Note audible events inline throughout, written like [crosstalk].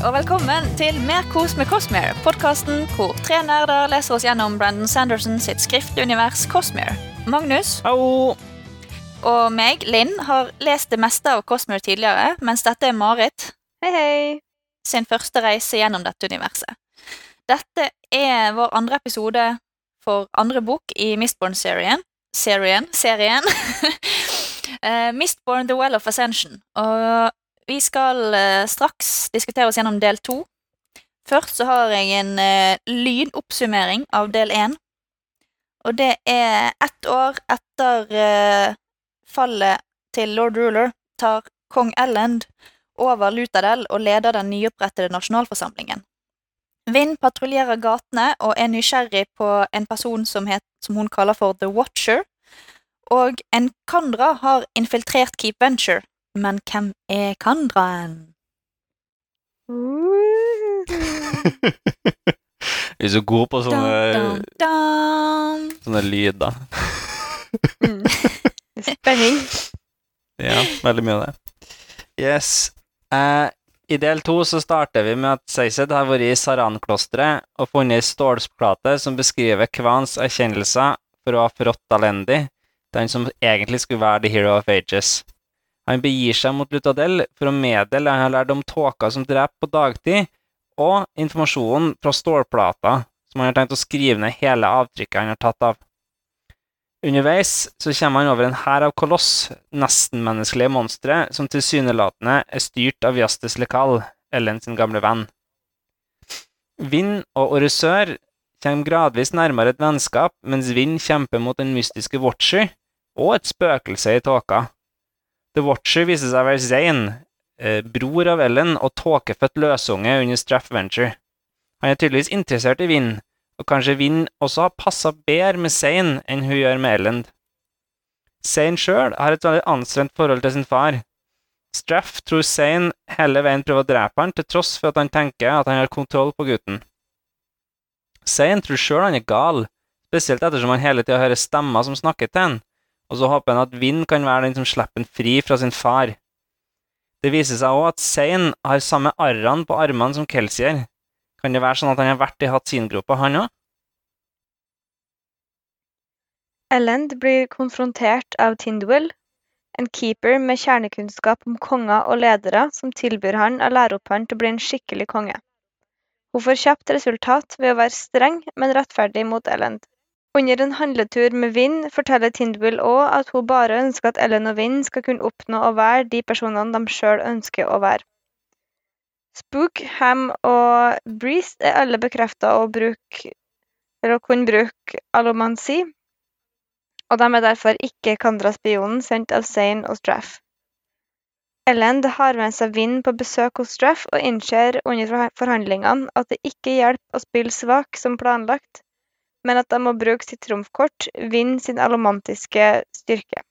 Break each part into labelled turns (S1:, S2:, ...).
S1: og velkommen til Mer kos med Cosmere, podkasten hvor tre nerder leser oss gjennom Brandon Sanderson sitt skriftunivers Cosmere. Magnus
S2: Hallo.
S1: og meg, Linn, har lest det meste av Cosmere tidligere, mens dette er Marit
S3: Hei, hei.
S1: sin første reise gjennom dette universet. Dette er vår andre episode for andre bok i Mistborn-serien. Serien? Serien. Uh, [laughs] Mistborn The Well of Ascension. Og vi skal eh, straks diskutere oss gjennom del to. Først så har jeg en uh, lynoppsummering av del én. Og det er ett år etter eh, fallet til lord Ruler tar kong Elland over Lutadel og leder den nyopprettede nasjonalforsamlingen. Vind patruljerer gatene og er nysgjerrig på en person som, het, som hun kaller for The Watcher. Og en Kandra har infiltrert Keep Venture. Men hvem er Kandraen?
S2: Vi er så gode på
S1: Dun,
S2: sånne,
S1: dun, dun.
S2: sånne lyder.
S3: Mm. [laughs] Spenning. [laughs]
S2: Ja, veldig mye av det. Yes. Eh, I del to så starter vi med at Seised har vært i Saran-klosteret og funnet ei stålplate som beskriver Kvans erkjennelser for å ha forrådt Alendi, den som egentlig skulle være The Hero of Ages. Han begir seg mot Lutadel for å meddele han har lært om tåka som dreper på dagtid, og informasjonen fra stålplata som han har tenkt å skrive ned hele avtrykket han har tatt av. Underveis så kommer han over en hær av koloss, nestenmenneskelige monstre, som tilsynelatende er styrt av Jastis Lekal, Ellen sin gamle venn. Vind og Orisør kommer gradvis nærmere et vennskap, mens Vind kjemper mot den mystiske Watcher og et spøkelse i tåka. The Watcher viser seg å være Zane, eh, bror av Ellen og tåkefødt løsunge under Straff Venture. Han er tydeligvis interessert i Vind, og kanskje Vind også har passa bedre med Zane enn hun gjør med Ellen. Zane sjøl har et veldig anstrengt forhold til sin far. Straff tror Zane hele veien prøver å drepe han, til tross for at han tenker at han har kontroll på gutten. Zane tror sjøl han er gal, spesielt ettersom han hele tida hører stemmer som snakker til han, og så håper han at Vind kan være den som slipper han fri fra sin far. Det viser seg òg at Zane har samme arrene på armene som Kelsier. Kan det være sånn at han har vært i Hatsin-gropa, han òg?
S3: Elend blir konfrontert av Tindwell, en keeper med kjernekunnskap om konger og ledere som tilbyr han å lære opp han til å bli en skikkelig konge. Hun får kjapt resultat ved å være streng, men rettferdig mot Ellend. Under en handletur med Vinn forteller Tindwill òg at hun bare ønsker at Ellen og Vinn skal kunne oppnå å være de personene de sjøl ønsker å være. Spook, Ham og Breeze er alle bekrefta å bruke eller å kunne bruke alomansi, og de er derfor ikke Kandra-spionen sendt av Zane og Straff. Ellen har med seg Vind på besøk hos Straff og innser under forhandlingene at det ikke hjelper å spille svak som planlagt, men at de må bruke sitt trumfkort, vinne sin alomantiske styrke.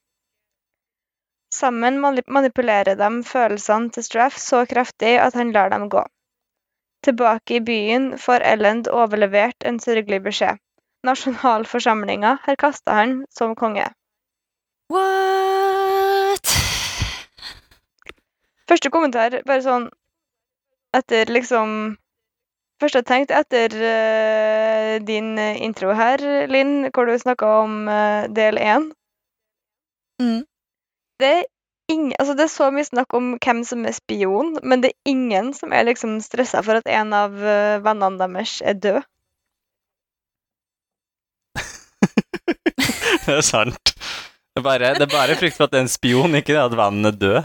S3: Sammen manipulerer de følelsene til Straff så kraftig at han lar dem gå. Tilbake i byen får Elend overlevert en sørgelig beskjed. Nasjonalforsamlinga har kasta han som konge.
S1: What?
S3: Første kommentar, bare sånn etter liksom Første jeg tenkte etter uh, din eh, intro her, Linn, hvor du snakka om uh, del én.
S1: Mm.
S3: Det altså det er så mye snakk om hvem som er spion, men det er ingen som er liksom stressa for at en av uh, vennene deres er død. [laughs]
S2: det er sant. Det er bare, det er bare frykt for at det er en spion, ikke det at vennen er død.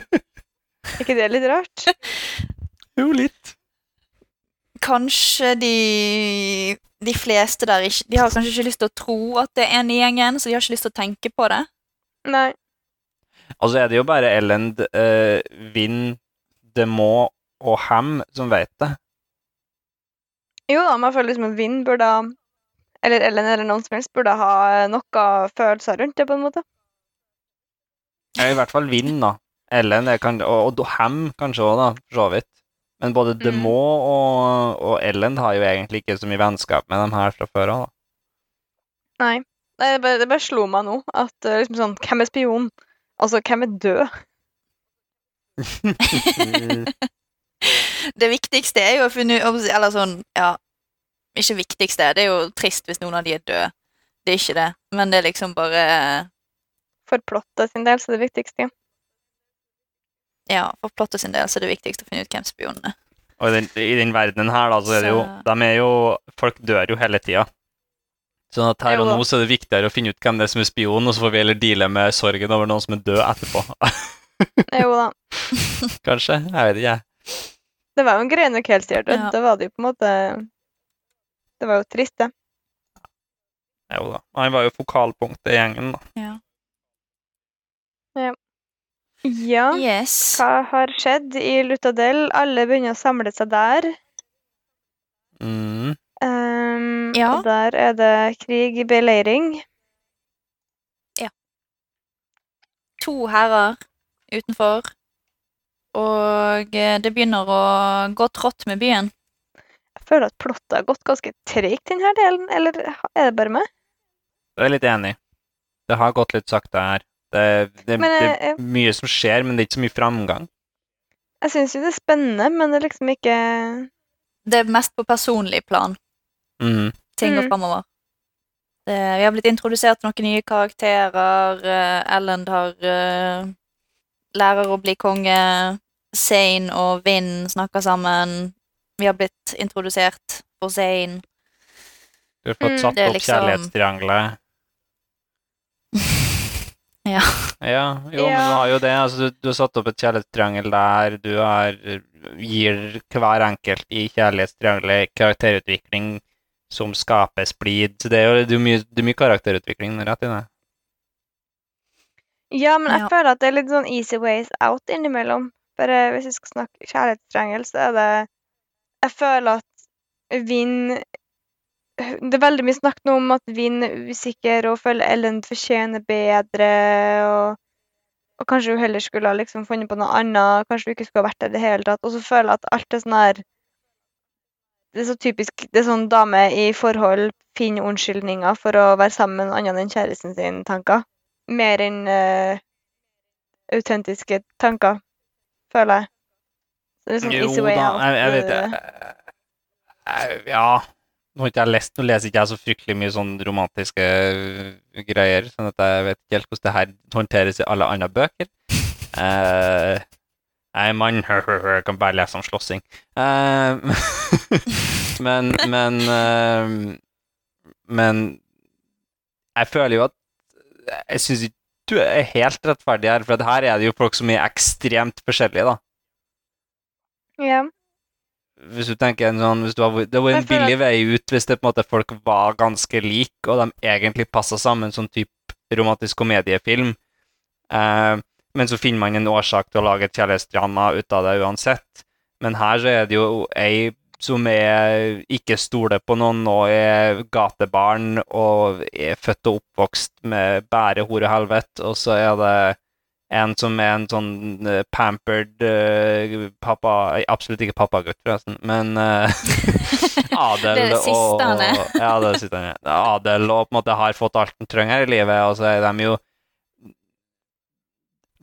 S3: Er ikke det litt rart? [laughs]
S2: Jo, litt.
S1: Kanskje de, de fleste der ikke De har kanskje ikke lyst til å tro at det er en i gjengen, så de har ikke lyst til å tenke på det.
S3: Nei.
S2: Altså er det jo bare Elend, uh, Vind, Demo og Ham som vet det.
S3: Jo da, men jeg føler liksom at Vind burde ha Eller Ellen eller noen som helst burde ha noe følelser rundt det, på en måte.
S2: Ja, I hvert fall Vind, da. Ellen kan, og, og Ham kanskje òg, da, for så vidt. Men både
S3: Mm.
S2: Demo og, og Ellen har jo egentlig ikke så mye vennskap med dem her fra før av. da.
S3: Nei. Det bare, det bare slo meg nå at eh, liksom sånn Hvem er spion? Altså, hvem er død? [laughs]
S1: det viktigste er jo å finne ut Eller sånn, ja Ikke viktigste. Det er jo trist hvis noen av de er døde. Det er ikke det. Men det er liksom bare
S3: For plottet sin del så er det viktigste.
S1: Ja, for plottet sin del så er det viktigst å finne ut hvem spionene er.
S2: Og i den, i den verdenen her, da, så er det jo
S1: Så-
S2: De er jo Folk dør jo hele tida. Sånn at her og nå så er det viktigere å finne ut hvem det er som er spion, og så får vi heller deale med sorgen over noen som er død etterpå. [laughs]
S3: Jo da. [laughs]
S2: Kanskje? Jeg vet ikke, jeg.
S3: Det var jo en greie nok helt døde.
S1: Ja.
S3: Det var det jo på en måte Det var jo trist, det.
S2: Jo da. Han var jo fokalpunktet i gjengen, da.
S1: Ja.
S3: Ja.
S1: Yes.
S3: Hva har skjedd i Lutadel? Alle begynner å samle seg der.
S2: Mm.
S3: Um,
S1: Ja.
S3: Og der er det krig, i beleiring. Ja.
S1: To herrer utenfor. Og eh, det begynner å gå trått med byen.
S3: Jeg føler at plottet har gått ganske tregt, denne delen. Eller er det bare meg?
S2: Jeg er litt enig. Det har gått litt sakte her. Det, det,
S3: Men,
S2: det
S3: eh,
S2: er mye som skjer, men det er ikke så mye framgang.
S3: Jeg syns jo det er spennende, men det er liksom ikke
S1: Det er mest på personlig plan.
S2: Mhm.
S1: Ting går
S3: Mm.
S1: framover. Vi har blitt introdusert til noen nye karakterer. Ellen har uh, lærer å bli konge. Zane og Vinn snakker sammen. Vi har blitt introdusert for Zane.
S2: Du har fått
S3: Mm,
S2: satt
S1: det er
S2: opp
S1: liksom-
S2: kjærlighetstriangelet.
S1: Ja.
S2: Ja, jo, men du har jo det. Altså, du, du har satt opp et kjærlighetstriangel der. Du har, gir hver enkelt i kjærlighetstriangelet karakterutvikling som skaper splid. Så det er jo det er mye, det er mye karakterutvikling rett i det.
S3: Ja, men jeg
S1: Ja.
S3: føler at det er litt sånn easy ways out innimellom. Bare hvis vi skal snakke kjærlighetstriangel, så er det Jeg føler at Vinn Det er veldig mye snakk nå om at Vinn er usikker og føler Ellen fortjener bedre, og, og kanskje hun heller skulle ha liksom funnet på noe annet. Kanskje hun ikke skulle ha vært der i det hele tatt. Og så føler jeg at alt er sånn her Det er så typisk Det er sånn dame i forhold finner unnskyldninger for å være sammen med noen annen enn kjæresten sin, tanker. Mer enn uh, autentiske tanker, føler jeg. Så det er sånn easy way out.
S2: jeg, jeg vet jeg, Ja. Nå har ikke jeg lest, nå leser ikke jeg så fryktelig mye sånn romantiske øh, greier, sånn at jeg vet ikke helt hvordan det her håndteres i alle andre bøker. Uh, [laughs] jeg er mann, kan bare lese om slåssing. Uh, [laughs] men, men uh, Men jeg føler jo at Jeg syns ikke du er helt rettferdig her, for her er det jo folk som er ekstremt forskjellige, da.
S3: Ja.
S2: Hvis du tenker en sånn du har, Det var en billig vei ut hvis det på en måte folk var ganske like, og de egentlig passa sammen, sånn type romantisk komediefilm. Eh, men så finner man en årsak til å lage et kjærlighetsdrama ut av det uansett. Men her så er det jo ei som er ikke stoler på noen og er gatebarn og er født og oppvokst med bære hore helvete, og så er det en som er en sånn uh, pampered uh, pappa eh, Absolutt ikke pappagutt, forresten, men uh, [laughs] [laughs] adel
S1: Det er det siste han er.
S2: og Ja, det er det siste han er. Adel og på en måte har fått alt han trenger i livet, og så er de jo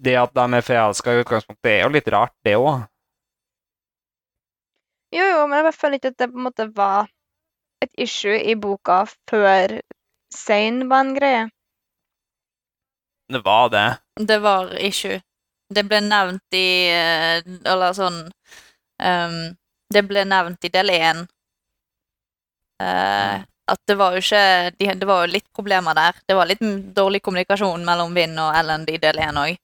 S2: Det at de er forelska i utgangspunktet, er jo litt rart, det òg.
S3: Jo, jo, men jeg føler ikke at det på en måte var et issue i boka før Sein var en greie.
S2: Det var det.
S1: Det var issue. Det ble nevnt i eh, Eller sånn um, Det ble nevnt i del én. Uh, at det var jo ikke de, Det var jo litt problemer der. Det var litt dårlig kommunikasjon mellom Vinn og Ellen i del én òg.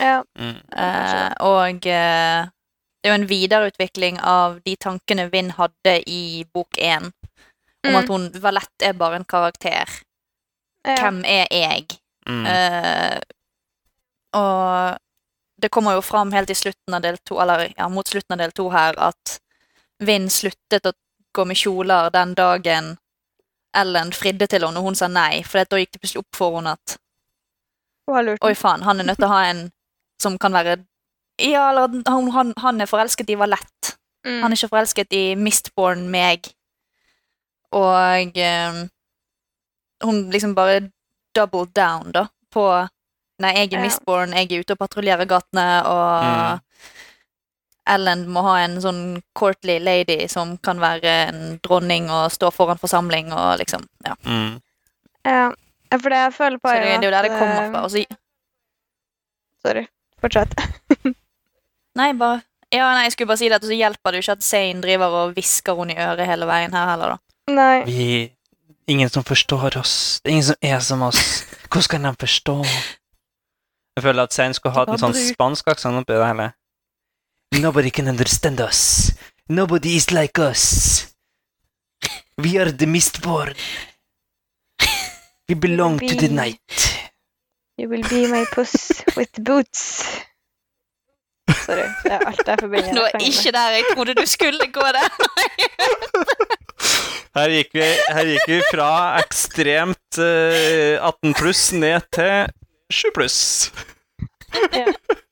S3: Ja.
S2: Mm.
S1: Uh, og uh, det er jo en videreutvikling av de tankene Vinn hadde i bok én. Om
S3: Mm.
S1: at hun Valett er bare en karakter.
S3: ja.
S1: Hvem er jeg?
S2: Mm.
S1: Eh, og det kommer jo fram helt i slutten av del to, eller ja, mot slutten av del to her, at Vinn sluttet å gå med kjoler den dagen Ellen fridde til henne, og hun sa nei. For da gikk det plutselig opp for henne at oi, faen, han er nødt til å ha en som kan være Ja, eller han, han, han er forelsket i Valette.
S3: Mm.
S1: Han er ikke forelsket i Mistborn meg. Og eh, hun liksom bare double down, da, på Nei, jeg er
S3: Ja.
S1: Mistborn, jeg er ute og patruljerer gatene, og
S2: Mm.
S1: Ellen må ha en sånn courtly lady som kan være en dronning og stå foran forsamling og liksom Ja.
S2: Mm.
S3: Ja, for det jeg føler på
S1: Så
S3: er
S1: det, det er jo der det kommer fra. Også...
S3: Sorry. Fortsett. [laughs]
S1: nei, bare ja, nei, jeg skulle bare si det at så hjelper det jo ikke at Zain driver og hvisker henne i øret hele veien her heller, da.
S3: Nei.
S2: Vi Ingen som forstår oss. Det er ingen som er som oss. Hvordan kan de forstå? Jeg føler at Sein skulle hatt en sånn spansk aksent oppi det hele. Nobody can understand us. Nobody is like us. We are the mistborn. We belong to the night.
S3: You will be my puss with boots. Sorry. Det er alt jeg forbinder [laughs] med Nå
S1: ikke der jeg trodde du skulle gå der. [laughs]
S2: Her gikk vi, her gikk vi fra ekstremt uh, 18 pluss ned til 7 pluss. [laughs]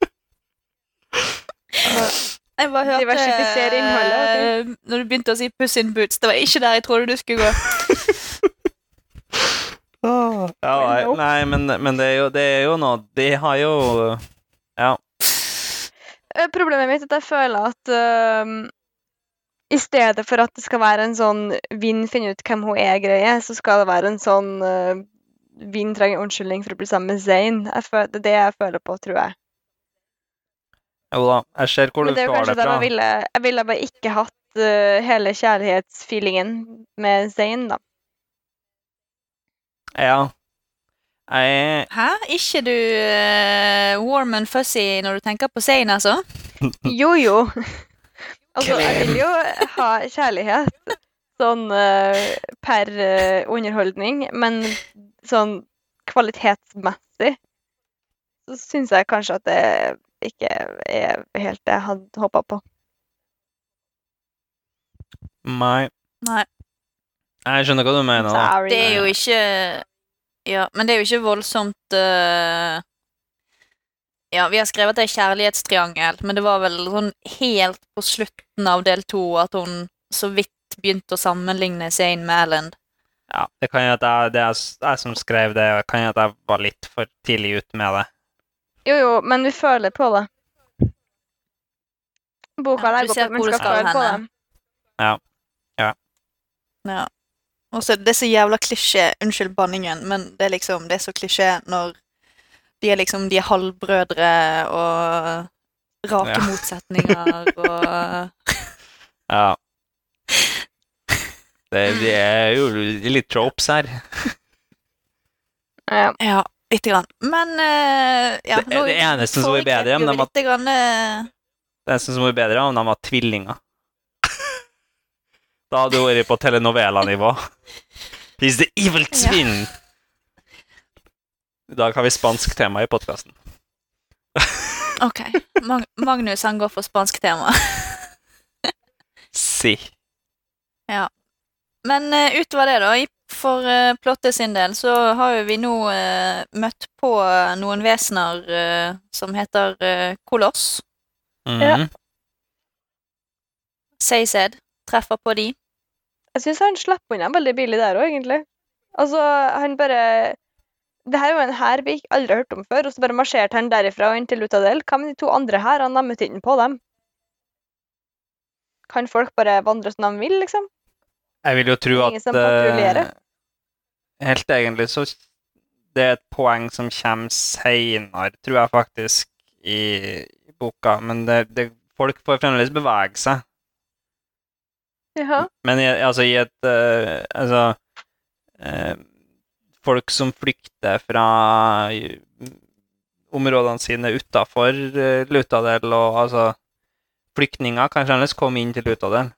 S1: Jeg bare hørte
S3: Diversifisere innholdet,
S1: eh, Når du begynte å si 'puss in boots'. Det var ikke der jeg trodde du skulle gå. [laughs]
S2: Ja, nei, nei men, men det, er jo, det er jo noe De har jo Ja.
S3: Eh, Problemet mitt er at jeg føler at øhm, i stedet for at det skal være en sånn 'vinn, finn ut hvem hun er'-greie, så skal det være en sånn øh, Vinn trenger unnskyldning for å bli sammen med Zain. Det er det jeg føler på, tror jeg.
S2: Jo da, jeg ser hvor du får det
S3: der
S2: fra.
S3: jeg ville, jeg ville bare ikke hatt uh, hele kjærlighetsfeelingen med Zain, da.
S2: Ja. Jeg
S1: Hæ? Ikke du uh, warm and fuzzy når du tenker på Zain, altså? [laughs]
S3: Jo, jo. [laughs] Altså, jeg vil jo ha kjærlighet sånn uh, per underholdning, men sånn kvalitetsmessig så syns jeg kanskje at det ikke er helt det jeg hadde håpa på.
S2: Nei.
S1: Nei.
S2: Jeg skjønner hva du mener. da.
S3: Sorry.
S1: Det er jo ikke Ja, men det er jo ikke voldsomt uh... Ja, vi har skrevet at det er kjærlighetstriangel, men det var vel sånn helt på slutten av del to at hun så vidt begynte å sammenligne seg inn med Erlend.
S2: Ja, det kan jo at jeg, det er jeg som skrev det, og det kan jo at jeg var litt for tidlig ute med det.
S3: Jo, jo, men vi føler på det. Boka
S1: Ja,
S3: legger opp til at man skal føle på det.
S1: Ja, Ja. Og så Det er så jævla klisjé. Unnskyld banningen, men det er liksom, det er så klisjé når de er liksom de er halvbrødre og rake
S2: Ja.
S1: motsetninger og [laughs]
S2: Ja. Det, det er jo litt tropes her.
S3: Ja.
S1: Ja, lite grann. Men uh, ja,
S2: Det- det eneste som var bedre,
S1: om
S2: om de var-
S1: grann, uh...
S2: Det eneste som var bedre om de var tvillinger. Da hadde du vært på telenovela-nivå. He's the evil twin! I dag har vi spansk tema i podkasten.
S1: OK. Mag Magnus han går for spansk tema.
S2: Si.
S1: Men uh, utover det, da, for uh, Plotte sin del, så har jo vi nå uh, møtt på eh, noen vesener uh, som heter uh, Koloss.
S2: Mhm.
S3: Ja.
S1: Seysed treffer på de.
S3: Jeg syns han slapp unna veldig billig der òg, egentlig. Altså, han bare Det her er jo en hær vi ikke aldri har hørt om før, og så bare marsjerte han derifra og inn til Lutadel. Hva med de to andre her? Han møtte ikke på dem. Kan folk bare vandre som de vil, liksom?
S2: Jeg vil jo tro at eh, Helt egentlig så Det er et poeng som kommer seinere, tror jeg faktisk, i, i boka. Men det, det, folk får fremdeles bevege seg.
S3: Ja.
S2: Men i, altså i et uh, Altså uh, Folk som flykter fra områdene sine utafor uh, Lutadel, og altså Flyktninger kan fremdeles komme inn til Lutadel.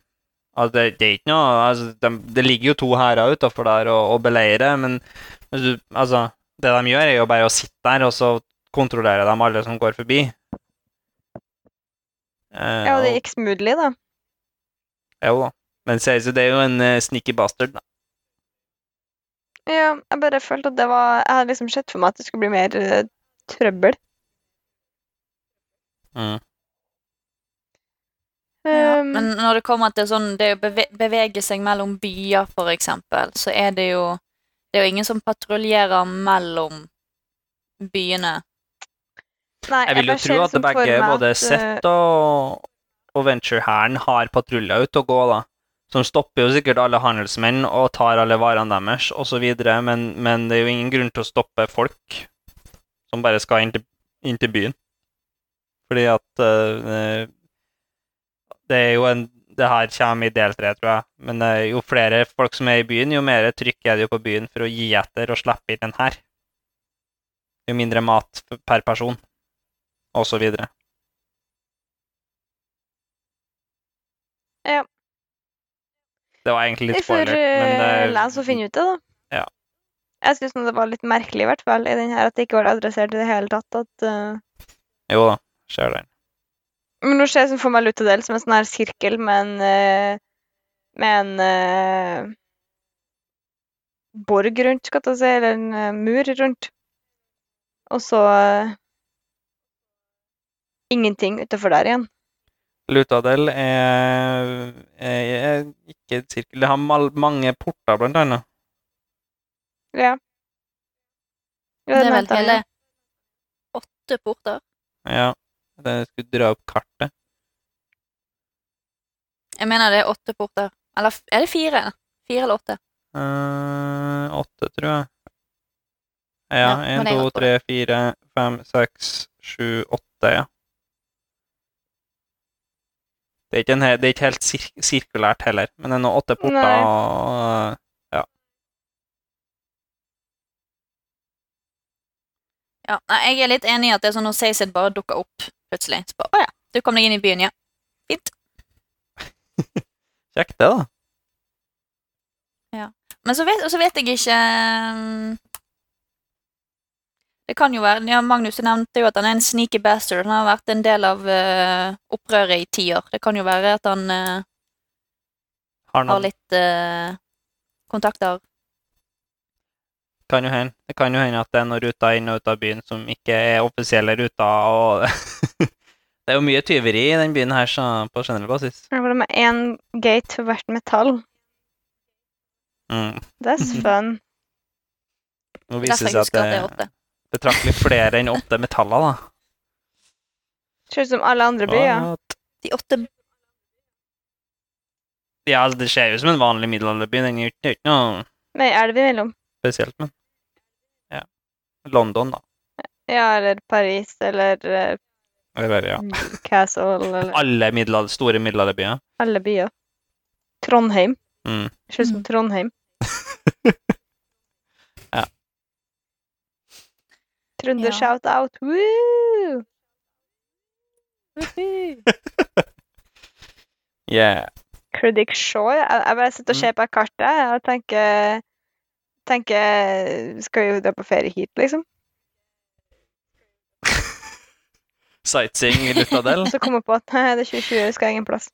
S2: Altså, det, det er ikke noe altså, de, Det ligger jo to hærer utafor der og, og beleirer, men altså, det de gjør, er jo bare å sitte der, og så kontrollerer de alle som går forbi. Eh,
S3: ja, og det gikk smoothly, da.
S2: jo da. Men seriøst, det er jo en uh, sneaky bastard, da.
S3: Ja, jeg bare følte at det var Jeg hadde liksom sett for meg at det skulle bli mer uh, trøbbel.
S2: Mm.
S1: Ja,
S3: Um,
S1: men når det kommer til sånn det å beve bevege seg mellom byer, for eksempel, så er det jo Det er jo ingen som patruljerer mellom byene.
S3: nei,
S2: Jeg vil jo tro at begge både
S3: at, eh,
S2: Sett og, og Venture-hæren har patruljer ute og gå, da. Som stopper jo sikkert alle handelsmenn og tar alle varene deres osv., men, men det er jo ingen grunn til å stoppe folk som bare skal inn til, inn til byen. Fordi at eh, Det er jo en Det her kommer i del tre, tror jeg. Men uh, jo flere folk som er i byen, jo mer trykk er det jo på byen for å gi etter og slippe inn den her. Jo mindre mat per person, og så videre.
S3: Ja.
S2: Det var egentlig litt
S3: får
S2: spoiler, men
S3: uh,
S2: det
S3: lese og finne ut det, da.
S2: Ja.
S3: Jeg syns det var litt merkelig, i hvert fall, i den her, at det ikke var adressert i det hele tatt. At, uh...
S2: Jo da, ser den.
S3: Men nå ser jeg for meg Lutadel som en sånn her sirkel med en eh, Med en eh, borg rundt, skal jeg si, eller en eh, mur rundt. Og så ingenting utenfor der igjen.
S2: Lutadel er, er, er ikke et sirkel. Det har mal mange porter, blant annet.
S3: Ja.
S1: Det er vel hele åtte porter.
S2: Ja. Jeg skulle dra opp kartet.
S1: Jeg mener det er åtte porter. Eller er det fire? Fire eller åtte?
S2: Eh, åtte, tror jeg. Ja, én, to, tre, fire, fem, seks, sju, åtte, ja. Det er ikke, en, det er ikke helt sir sirkulært heller, men det er nå åtte porter.
S3: Nei.
S2: Og,
S1: Ja, jeg er litt enig i at det er sånn når Saysid bare dukker opp plutselig. Så bare, å ja, du kom deg inn i byen, ja. Fint. [laughs]
S2: kjekt, det, da.
S1: Men så vet, så vet jeg ikke um, Det kan jo være ja, Magnus nevnte jo at han er en sneaky bastard. Han har vært en del av uh, opprøret i ti år. Det kan jo være at han uh,
S2: Har
S1: har litt uh, kontakter.
S2: Kan jo hende. Det kan jo hende at det er noen ruter inn og ut av byen som ikke er offisielle ruter. og [laughs] Det er jo mye tyveri i den byen her så, på generell basis.
S3: Det er det med én gate for hvert metall.
S2: Mm.
S3: That's [laughs] fun.
S2: Nå viser det seg at
S1: det er
S2: betraktelig flere enn åtte metaller, da.
S3: Ser ut som alle andre byer.
S2: What?
S1: De åtte
S2: Ja, altså, det ser ut som en vanlig middelalderby. Den er ikke- noe
S3: Med ei elv imellom.
S2: spesielt, men ja. London, da.
S3: Ja, eller Paris, eller eh,
S2: Eller, ja.
S3: Castle, eller
S2: Alle middel store middelalderbyer.
S3: alle byer. Trondheim.
S2: Mm.
S3: Ser ut som. Trondheim. [laughs]
S2: Ja.
S3: Trønder
S1: Ja.
S3: shout out. Woo! [laughs]
S2: Yeah.
S3: Critic Shaw. Jeg, jeg bare sitter og
S2: Mm.
S3: ser på kartet og tenker tenker Skal vi dra på ferie hit, liksom?
S2: Sightseeing i Lutadel?
S3: Så kom jeg på at [laughs] nei, det er 2020, vi skal ingen plass.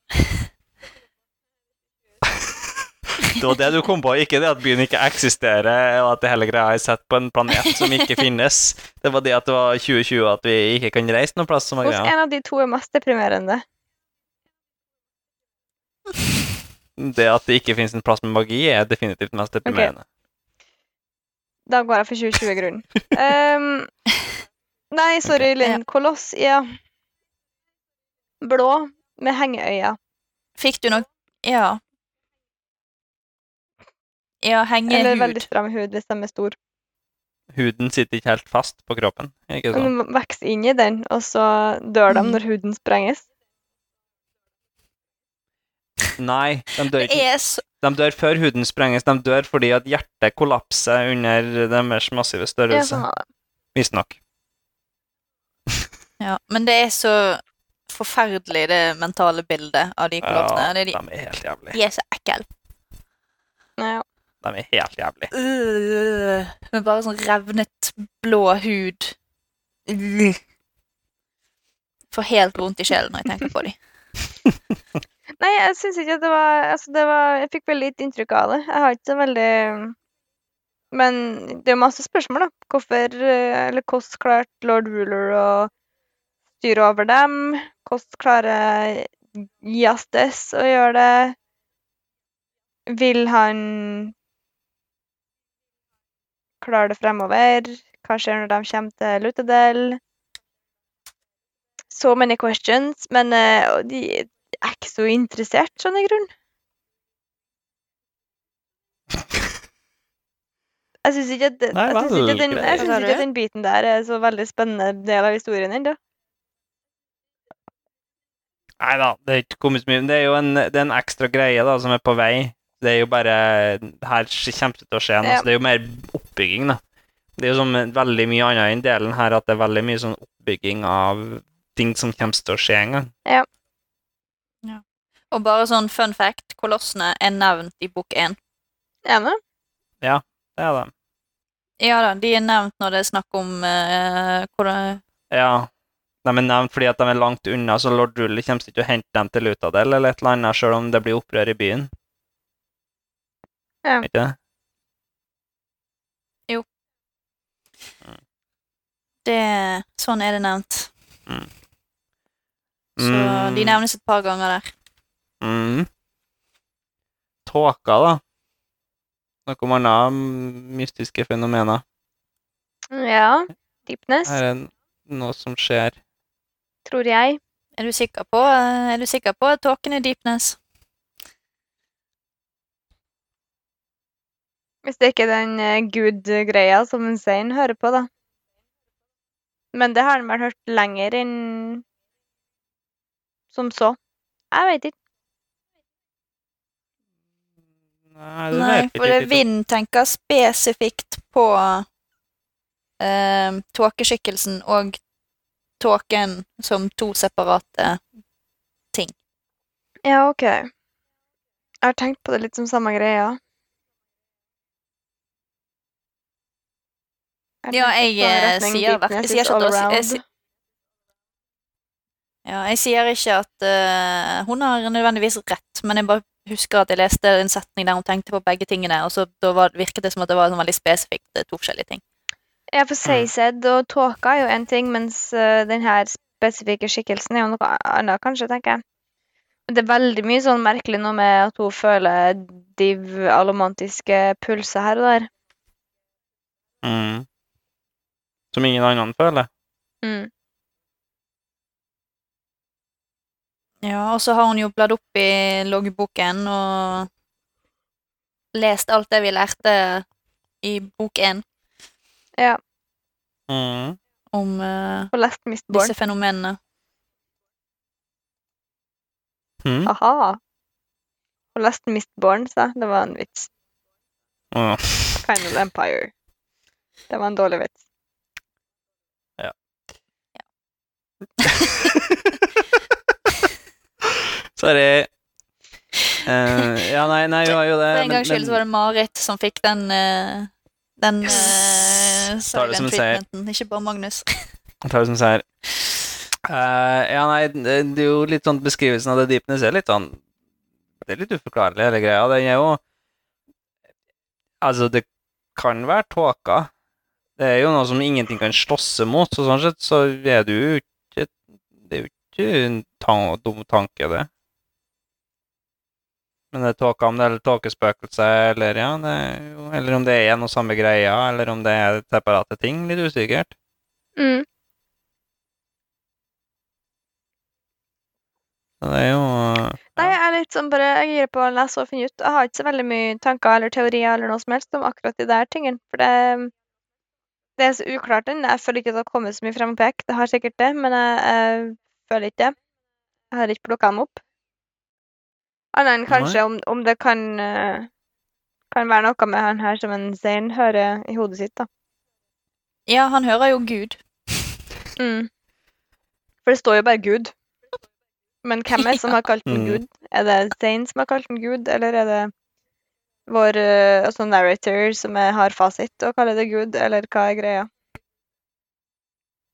S2: Det var det du kom på, ikke det at byen ikke eksisterer, og at det hele greia er sett på en planet som ikke finnes. Det var det at det var 2020, at vi ikke kan reise noen plass som er
S3: Hos en av de to er mest deprimerende.
S2: Det at det ikke finnes en plass med magi, er definitivt mest deprimerende.
S3: Da går jeg for 2020-grunnen. Um, nei, sorry, Linn. Koloss, ja. Blå med hengeøyne.
S1: Fikk du noe Ja. Ja,
S3: Eller
S1: hengehud.
S3: veldig stram hud hvis de er stor.
S2: Huden sitter ikke helt fast på kroppen. Ikke sånn?
S3: Den vokser inn i den, og så dør de
S1: Mm.
S3: når huden sprenges.
S2: Nei, de dør, ikke.
S1: Det er så
S2: de dør før huden sprenges. De dør fordi at hjertet kollapser under deres massive størrelse.
S3: sånn.
S2: Visstnok.
S1: Ja, men det er så forferdelig, det mentale bildet av de kollapsene.
S2: Ja,
S1: det er de,
S2: de er helt jævlig.
S1: de er så ekle.
S3: Ja.
S2: De er helt jævlig.
S1: Uh, med bare sånn revnet blå hud. Øh. Får helt vondt i sjelen når jeg tenker på dem. [laughs]
S3: Nei, jeg syns ikke at det var Altså, det var Jeg fikk veldig lite inntrykk av det. Jeg har ikke så veldig Men det er jo masse spørsmål, da. Hvorfor eh, Eller hvordan klarte lord ruler å styre over dem? Hvordan klarer Jastes å gjøre det? Vil han klare det fremover? Hva skjer når de kommer til Luthadel? So many questions, men uh, de, er ikke så interessert, sånn i grunnen. Jeg syns ikke, at
S2: Nei,
S3: jeg synes ikke, den, jeg synes ikke at den biten der er så veldig spennende del av historien ennå.
S2: Nei da, det er ikke kommet så mye. men Det er jo en, det er en ekstra greie da, som er på vei. Det er jo bare Her kommer det til å skje noe.
S3: Ja.
S2: så Det er jo mer oppbygging, da. Det er jo som veldig mye annet enn delen her, at det er veldig mye sånn oppbygging av ting som kommer til å skje en gang.
S1: Og bare sånn fun fact, kolossene er nevnt i bok én.
S3: Er
S2: Det er det.
S1: Ja da, de er nevnt når det er snakk om eh, hvordan
S2: Ja. De er nevnt fordi at de er langt unna, så lord Rully kommer ikke til å hente dem til Lutadel eller et eller annet, selv om det blir opprør i byen.
S3: Ja.
S2: Ikke det?
S1: det Sånn er det nevnt. Så
S2: Mm.
S1: de nevnes et par ganger der.
S2: Mm. Tåka, da. Noe annet mystiske fenomener.
S3: Ja. Deepness,
S2: Her er noe som skjer.
S3: tror jeg.
S1: Er du sikker på, eh, er du sikker på at tåken er Deepness?
S3: Hvis det ikke er den uh, good-greia som en Zain hører på, da. Men det har han vel hørt lenger enn som så. Jeg vet ikke.
S2: Nei,
S1: Nei, for. Vind tenker spesifikt på eh, tåkeskikkelsen og tåken som to separate ting.
S3: Ja, OK. Jeg har tenkt på det litt som samme greia. Jeg
S1: Ja, jeg, eh, sier hvert- jeg sier ikke at jeg Ja, jeg sier ikke at uh, hun har nødvendigvis rett, men jeg bare husker at jeg leste en setning der hun tenkte på begge tingene, og så da var, virket det som at det var sånn veldig spesifikt eh, to forskjellige ting.
S3: Ja, for Seised og tåka er jo en ting, mens uh, den her spesifikke skikkelsen er jo noe annet, kanskje, tenker jeg. Det er veldig mye sånn merkelig noe med at hun føler de alomantiske pulser her og der.
S2: Mm. Som ingen annen føler.
S3: Mm.
S1: Ja, og så har hun jo bladd opp i loggboken og lest alt det vi lærte i bok én
S3: Ja.
S2: Mm.
S1: om uh,
S3: Og lest Mistborn.
S1: disse fenomenene.
S2: Mm.
S3: Aha. Og lest Mistborn, sa. Det var en vits.
S2: Ah.
S3: Final Empire. Det var en dårlig vits.
S2: Sorry. Uh, ja, nei, nei, hun har jo det.
S1: For en gangs skyld så var det Marit som fikk den uh, den uh, [laughs]
S2: Tar det som en seier.
S1: ikke bare Magnus.
S2: Tar det som seier. Uh, ja, nei, det det er jo litt sånn beskrivelsen av det deepness er litt sånn Det er litt uforklarlig, hele greia. Den er jo Altså, det kan være tåka. Det er jo noe som ingenting kan slåsse mot, så sånn sett så er det jo ikke Det er jo ikke en tan dum tanke, det. Men det er tåka om det er tåkespøkelse, eller ja, er jo Eller om det er en og samme greia, eller om det er separate ting. Litt usikkert.
S3: Mm.
S2: Så det er jo
S3: Nei, jeg er litt sånn bare Jeg gir på å lese og finne ut. Jeg har ikke så veldig mye tanker eller teorier eller noe som helst om akkurat de der tingene. For det, det er så uklart ennå. Jeg føler ikke at det har kommet så mye frempek. Det har sikkert det, men jeg, jeg føler ikke det. Jeg har ikke plukka dem opp. Annet enn kanskje om, om det kan eh, kan være noe med han her som en Zain hører i hodet sitt, da.
S1: Ja, han hører jo Gud.
S3: Mm. For det står jo bare Gud. Men hvem er det som [laughs] har kalt den
S2: Mm.
S3: Gud? Er det Zain som har kalt den Gud, eller er det vår eh, altså narrator som er, har fasit og kaller det Gud, eller hva er greia?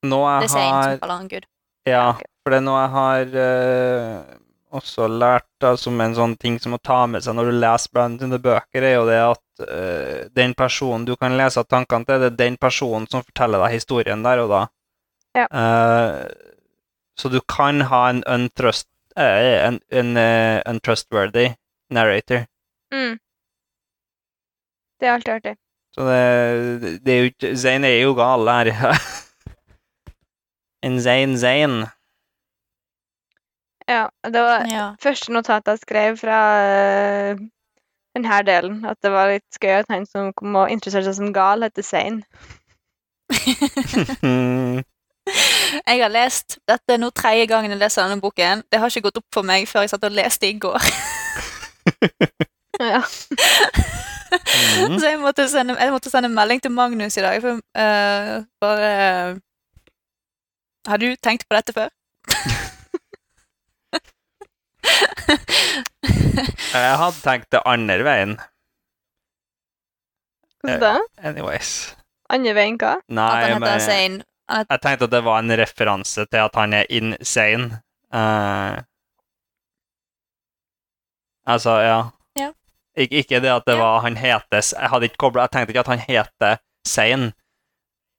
S2: Nå
S1: Det
S2: har
S1: Det er
S2: Zain
S1: som kaller han Gud.
S2: Ja, for det er noe jeg har eh, også lært da, som en sånn ting som å ta med seg når du leser blant dine bøker, er jo det at uh, den personen du kan lese av tankene til, det er den personen som forteller deg historien der og da.
S3: Ja.
S2: Uh, så du kan ha en, untrust, uh, en, en untrustworthy narrator.
S3: Mm. Det er alltid artig.
S2: Så det, det er jo ikke Zain er jo gal her. [laughs] en Zain Zain.
S3: Ja, det var
S1: Ja.
S3: første notat jeg skrev fra uh, denne delen. At det var litt gøy at han som kom og interesserte seg som gal, heter Zain.
S2: Mm. [laughs]
S1: Jeg har lest Dette nå tredje gangen jeg leser denne boken. Det har ikke gått opp for meg før jeg satt og leste i går.
S3: Ja.
S2: Mm. [laughs]
S1: Så jeg måtte, sende, jeg måtte sende melding til Magnus i dag. For, uh, bare Har du tenkt på dette før?
S2: Jeg hadde tenkt det andre veien.
S3: Hvordan da?
S2: Anyways.
S3: Andre veien hva?
S2: Nei,
S1: At han heter
S2: Zane.
S1: Zain. Han
S2: jeg tenkte at det var en referanse til at han er insane. Uh, altså, ja.
S1: Ja.
S2: Ik ikke det at det
S1: Ja.
S2: var han heter Jeg hadde ikke koblet, jeg tenkte ikke at han heter Sane,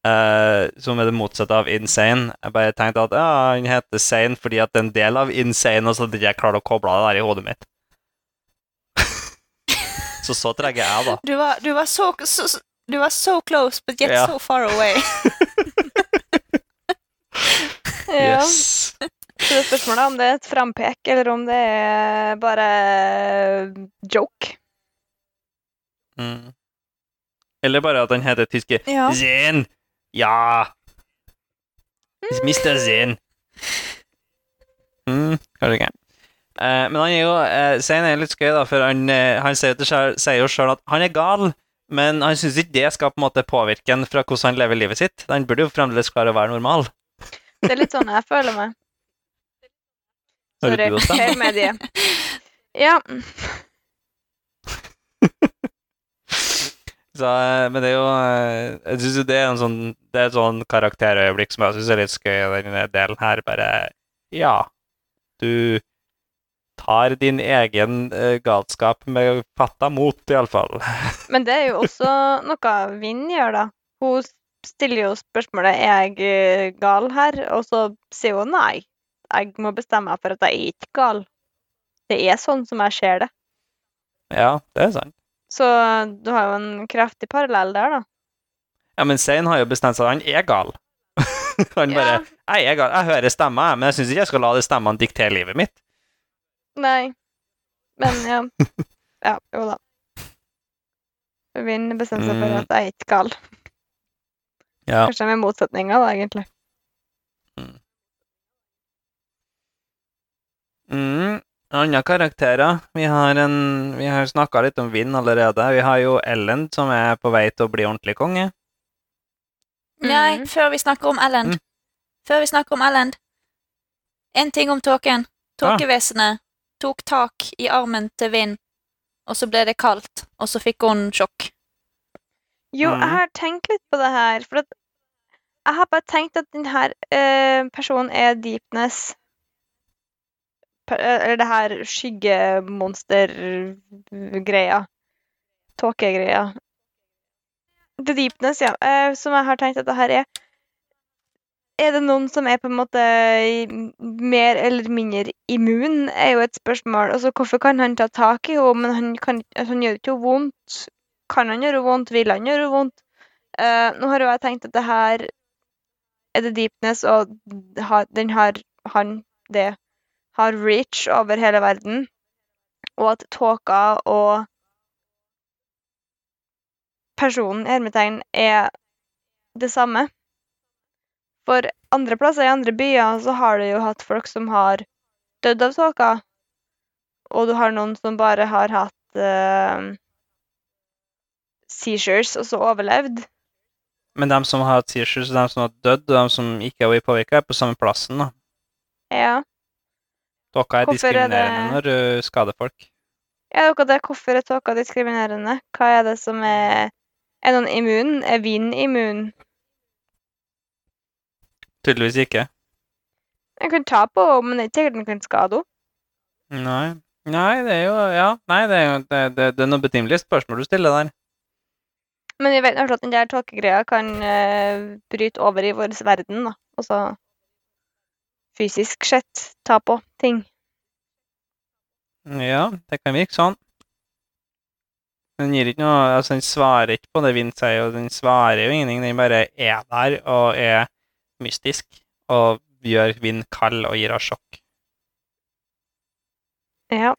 S2: eh, som er det motsatte av insane. Jeg bare tenkte at ja, han heter Sane fordi at det er en del av insane, og så hadde jeg klart å koble det der i hodet mitt. [laughs] så så treg er jeg, da.
S1: du, var, du, var så, så, du var so close, but yet
S2: Ja.
S1: so far away. [laughs]
S3: Ja.
S2: Yes.
S3: Så det er spørsmålet om det er et frampek, eller om det er bare joke.
S2: Mm. Eller bare at han heter tyske
S1: Ja.
S2: Zen! Ja! Mr. Zen. Mm, kanskje ikke. Uh, men han er jo uh, Zen er litt skøy, da, for han, uh, han sier, til seg, sier jo sjøl at han er gal, men han syns ikke det skal på en måte påvirke han fra hvordan han lever livet sitt. Han burde jo fremdeles klare å være normal.
S3: Det er litt sånn jeg føler meg.
S2: Hører
S3: Sorry.
S2: du oss,
S3: medie. Ja. [laughs]
S2: Så, eh, men det er jo eh, Jeg syns jo det er en sånn Det er et sånn karakterøyeblikk som jeg syns er litt skøy i denne delen her. Bare Ja, du tar din egen uh, galskap med fatta mot, iallfall. [laughs]
S3: Men det er jo også noe Vinn gjør, da. Hun stiller jo spørsmålet er jeg eh, gal her, og så sier hun nei. Jeg må bestemme meg for at jeg er ikke gal. Det er sånn som jeg ser det.
S2: Ja, det er sant.
S3: Så du har jo en kraftig parallell der, da.
S2: Ja, men Zain har jo bestemt seg han er gal. [laughs] han bare
S3: Ja.
S2: Jeg er gal. Jeg hører stemmer, jeg, men jeg syns ikke jeg skal la de stemmene diktere livet mitt.
S3: Nei. Men ja. [laughs] Ja, jo da. Vinn bestemmer seg for
S2: Mm.
S3: at jeg er ikke gal.
S2: Ja.
S3: Kanskje med motsetninger, da, egentlig.
S2: Mm. Andre karakterer. Vi har, en, vi har snakka litt om Vinn allerede. Vi har jo Ellen, som er på vei til å bli ordentlig konge.
S1: Nei,
S3: Mhm.
S1: før vi snakker om Ellend.
S2: Mm.
S1: Før vi snakker om Ellend. En ting om tåken. Tåkevesenet tok tak i armen til Vind, og så ble det kaldt, og så fikk hun sjokk.
S3: Jo, jeg har tenkt litt på det her, for at jeg har bare tenkt at denne eh, personen er Deepness. Eller det her skyggemonster-greia. Tåkegreia. The Deepness, ja. Uh, som jeg har tenkt at det her er Er det noen som er på en måte mer eller mindre immun, er jo et spørsmål. Altså, hvorfor kan han ta tak i henne, men han, kan, altså, han gjør ikke vondt? Kan han gjøre vondt? Vil han gjøre vondt? Uh, nå har jo jeg tenkt at det her er det deepness, og den har han det har reach over hele verden, og at tåka og personen, hermetegn, er det samme. For andre plasser i andre byer så har du jo hatt folk som har dødd av tåka, og du har noen som bare har hatt uh, seizures og så overlevd.
S2: Men dem som har hatt seizures, dem som har dødd, og dem som ikke har vært påvirka, er på samme plassen. da.
S3: Ja.
S2: Dere er
S3: Hvorfor er
S2: diskriminerende
S3: det-
S2: når du skader folk.
S3: Ja, det er hvorfor er tåka diskriminerende? Hva er det som er Er noen immun? Er vinen immun?
S2: Tydeligvis ikke.
S3: Den kan ta på henne, men det er ikke sikkert den kan skade henne.
S2: Nei. Nei, det er jo Ja, nei, det er jo det, det, det er noe betimelig spørsmål du stiller der.
S3: Men vi vet i at den der tåkegreia kan uh, bryte over i vår verden, da. Altså fysisk sett ta på ting.
S2: Ja, det kan virke sånn. Den gir ikke noe Altså, den svarer ikke på det Vind sier, og den svarer jo ingenting. Den bare er der og er mystisk og gjør Vind kald og gir henne sjokk.
S3: Ja.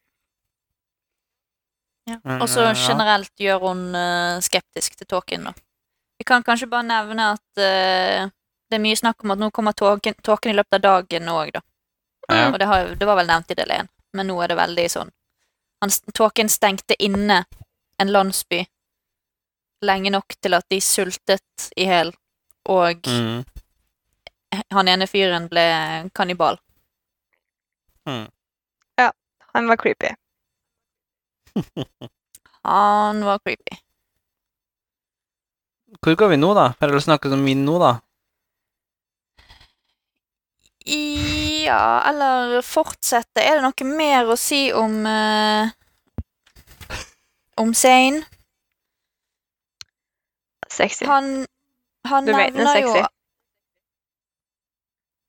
S1: Ja. Og så
S2: eh,
S1: generelt gjør hun eh, skeptisk til tåken, da. Vi kan kanskje bare nevne at uh, det er mye snakk om at nå kommer tåken, tåken i løpet av dagen òg, da.
S2: Ja.
S1: Og det, har, det var vel nevnt i del én, men nå er det veldig sånn han, Tåken stengte inne en landsby lenge nok til at de sultet i hjel, og
S2: Mm.
S1: han ene fyren ble kannibal.
S2: Mm.
S3: Han var creepy. [laughs]
S1: Han var creepy.
S2: Hvor går vi nå, da? Har å snakke om min nå, da?
S1: Ja, eller fortsette. Er det noe mer å si om eh, Om Zain?
S3: Sexy.
S1: Han, han
S3: Du vet den er
S1: jo
S3: sexy.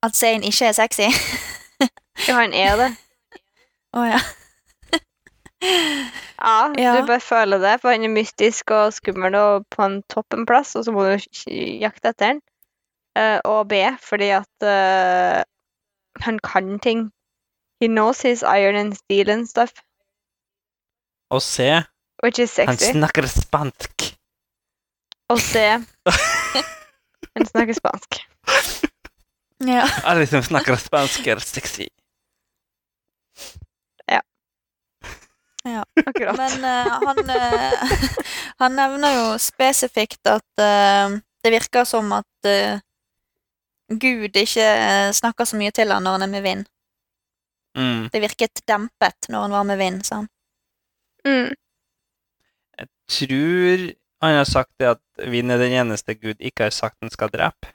S1: at Zain ikke er sexy.
S3: Ja, han er det.
S1: Å ja.
S3: Ja,
S1: Ja.
S3: du bare føler det, for han er mystisk og skummel og på en toppenplass, og så må du jakte etter han. uh, og B, fordi at uh, han kan ting. He knows his iron and steel and stuff,
S2: Og se,
S3: which is
S2: han snakker spansk.
S3: Og se [laughs] han snakker spansk.
S1: ja.
S2: Alle som snakker spansk, er sexy. Ja.
S3: Ja, Akkurat.
S1: Men uh, han, uh, [laughs] han nevner jo spesifikt at uh, det virker som at Gud ikke snakker så mye til han når han er med vind.
S2: Mm.
S1: Det virket dempet når han var med vind, sa han.
S3: Mm.
S2: Tror han har sagt det at Vin er den eneste Gud ikke har sagt han skal drepe.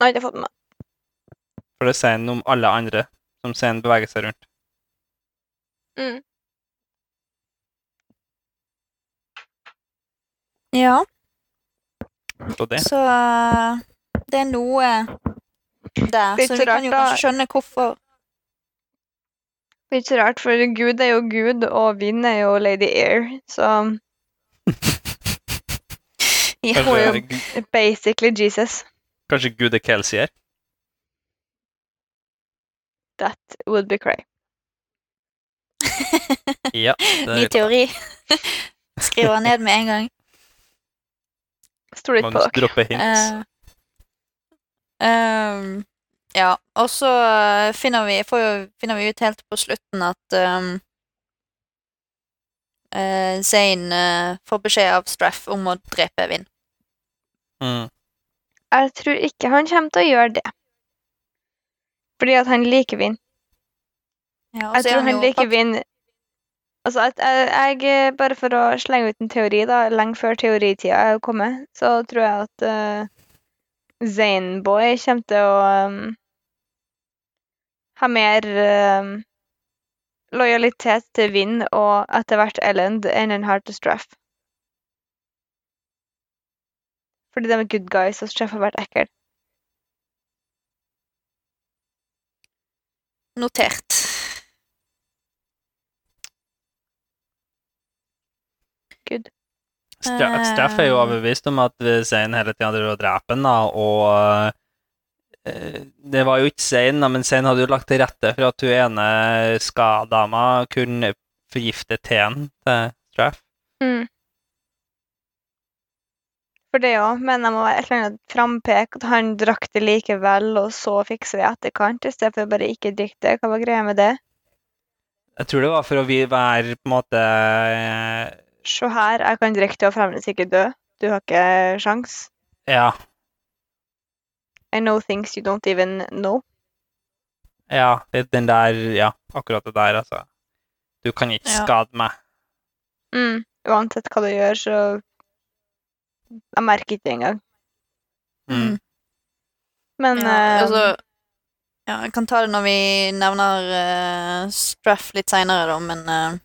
S3: Nå har jeg fått med meg.
S2: For det sier han om alle andre som ser han beveger seg rundt.
S3: Mm.
S1: Ja,
S2: Så det.
S1: så eh, det er noe der.
S3: Litt
S1: Så vi kan jo kanskje skjønne hvorfor
S3: Det er ikke rart, for Gud er jo Gud, og vind er jo Lady Air, så
S1: ja,
S3: Hun er jo basically Jesus.
S2: kanskje Gud er Kelsier?
S3: That would be cray. [laughs]
S2: Ja. Det
S1: Ny
S2: er
S1: teori. [laughs] Skriver ned med en gang.
S3: Stoler ikke på
S2: Magnus
S3: dere.
S2: dropper hints.
S1: Eh, ehm, ja, og så eh, finner vi, får jo, finner vi ut helt på slutten at um, uh, Zain uh, får beskjed av Straff om å drepe Vinn.
S2: Mm.
S3: Jeg tror ikke han kommer til å gjøre det. Fordi at han liker vind.
S1: Ja,
S3: Jeg tror han
S1: han
S3: liker
S1: Vinn
S3: vind Altså, at jeg, jeg Bare for å slenge ut en teori, da, lenge før teoritida er kommet, så tror jeg at uh, Zaneboy kommer til å um, ha mer um, lojalitet til Vind og etter hvert Elend enn en har til Straff. Fordi de er good guys, og Straff har vært ekkel.
S1: Notert.
S3: Good.
S2: Straff er jo
S1: Eh.
S2: overbevist om at Zain hele tida driver og dreper da, og eh, det var jo ikke Zain, men Zain hadde jo lagt til rette for at hun ene skadama kunne forgifte teen til Straff.
S3: Mm. For det òg, men jeg må være et eller annet frampek at han drakk det likevel, og så fikser vi etterkant, i stedet for bare ikke drikke det. Hva var greia med det?
S2: Jeg tror det var for å være på en måte eh,
S3: Se her, jeg kan drikke det og fremdeles ikke dø. Du har ikke sjans.
S2: Ja.
S3: I know things you don't even know.
S2: Ja, det, den der Ja, akkurat det der, altså. Du kan ikke
S1: Ja.
S2: skade meg.
S3: Mm. Uansett hva du gjør, så Jeg merker ikke det engang.
S2: Mm.
S3: Men
S1: Ja,
S3: uh,
S1: altså, ja, jeg kan ta det når vi nevner uh, Straff litt seinere, da, men uh,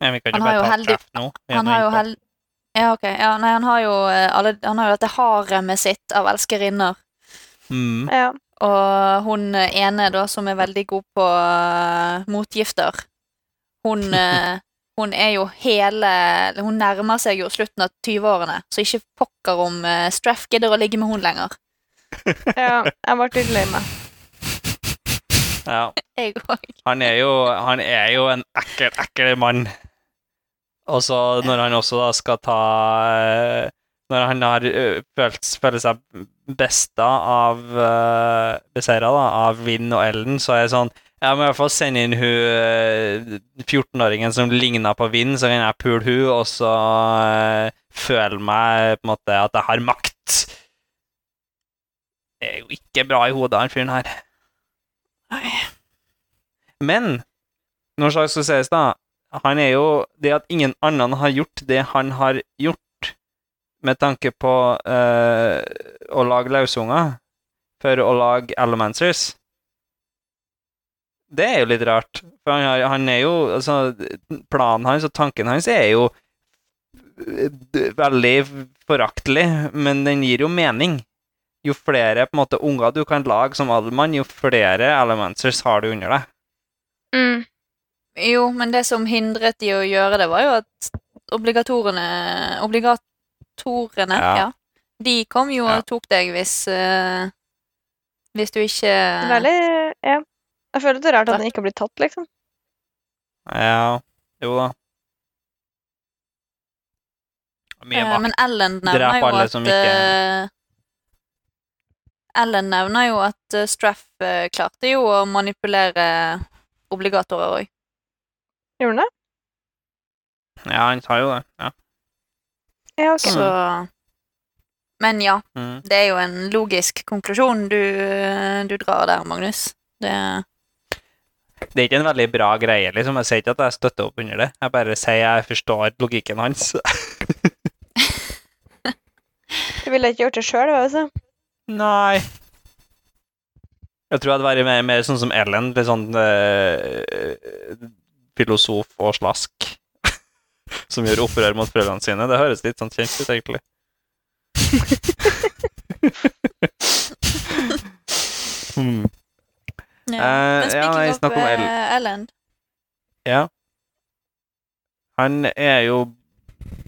S2: ja, vi kan
S1: Han har
S2: bare ta
S1: heldig-
S2: Straff nå.
S1: Han har jo heldig... Ja, ok. Ja, nei, han har jo, alle, han har jo dette haremet sitt av elskerinner.
S2: Mm.
S3: ja.
S1: Og hun ene, da, som er veldig god på eh, motgifter, hun, [laughs] eh, hun er jo hele Hun nærmer seg jo slutten av 20-årene, så ikke pokker om uh, Straff gidder å ligge med hun lenger. [laughs]
S3: ja. Jeg ble litt lei meg.
S2: Ja.
S1: Jeg òg.
S2: Han er jo, han er jo en ekkel, ekkel mann. Og så når han også da skal ta eh, Når han har følt, føler seg besta av uh, beseira av Vinn og Ellen, så er det sånn Jeg må i hvert fall sende inn hun eh, 14-åringen som ligner på Vinn, så kan jeg pule hun, og så uh, føle meg på en måte at jeg har makt. Det er jo ikke bra i hodet, han fyren her.
S1: Nei.
S2: Men når sagt skal sies, da Han er jo Det at ingen annen har gjort det han har gjort, med tanke på uh, å lage løsunger for å lage Elementers. Det er jo litt rart. For han, han er jo Altså, planen hans og tanken hans er jo eh, veldig foraktelig, men den gir jo mening. Jo flere på en måte unger du kan lage som adelmann, jo flere elementers har du under deg.
S3: Mm.
S1: Jo, men det som hindret de å gjøre det, var jo at obligatorene Obligatorene,
S2: Ja.
S1: ja. De kom jo
S2: Ja.
S1: og tok deg hvis uh, Hvis du ikke
S3: Det veldig Ja. Jeg føler det er rart at den ikke har blitt tatt, liksom.
S2: Ja, jo da. Mye
S1: Eh,
S2: makt.
S1: Men Ellen nevner jo at
S2: ikke-
S1: eh, Ellen nevner jo at eh, Straff eh, klarte jo å manipulere obligatorer òg.
S3: Gjorde han det?
S2: Ja, han sa jo det. Ja.
S3: Ja.
S1: Så Men ja,
S2: Mm.
S1: det er jo en logisk konklusjon du, du drar der, Magnus. Det
S2: Det er ikke en veldig bra greie, liksom. Jeg sier ikke at jeg støtter opp under det. Jeg bare sier jeg forstår logikken hans. [laughs]
S3: Du ville ikke gjort det sjøl, altså?
S2: Nei. Jeg tror jeg hadde vært mer, mer sånn som Ellen, litt sånn øh, filosof og slask. Som gjør opprør mot foreldrene sine. Det høres litt sånn kjent ut, egentlig. [laughs] hmm.
S1: ja.
S2: Eh,
S1: Men
S2: ja,
S1: speaking
S2: nei,
S1: of
S2: om Ellen.
S1: eh, Ellen
S2: Ja. Han er jo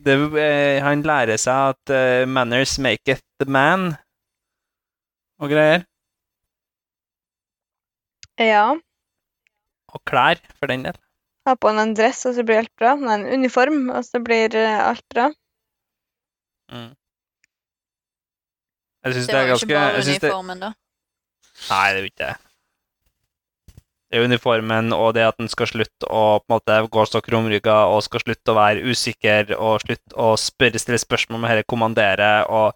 S2: det, eh, Han lærer seg at uh, 'manners maketh the man' og greier.
S3: Ja.
S2: Og klær, for den del.
S3: Ha på en dress, og så blir alt bra. Nei, en uniform, og så blir eh, alt bra.
S2: Mm. Jeg syns
S1: Det
S2: det,
S1: var
S2: er
S1: jo
S2: ganske
S1: ikke bare
S2: uniformen, det,
S1: uniformen, da.
S2: Nei, det er jo ikke det. Det er uniformen og det at den skal slutte å på en måte gå så krumrygga og skal slutte å være usikker og slutte å spørre, stille spørsmål med dette kommandere og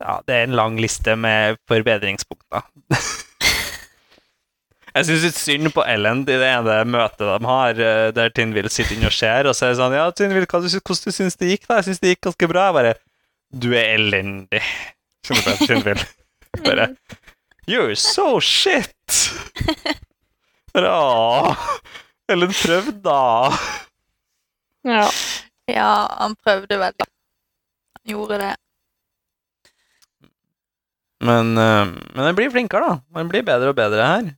S2: Ja, det er en lang liste med forbedringspunkter. [laughs] Jeg syns litt synd på Ellen i det ene møtet de har, eh, der Tinnvill sitter inne og ser, og så er det sånn Ja, sy- hvordan du syns det gikk? da? Jeg syns det gikk ganske bra. Jeg bare Du er elendig. Skjønner du, Tinnvill. Bare You're so shit! Bare åh. Ellen, prøv, da.
S3: Ja.
S1: Ja, han prøvde veldig. Han gjorde det.
S2: Men, eh, men den blir flinkere, da. Den blir bedre og bedre her.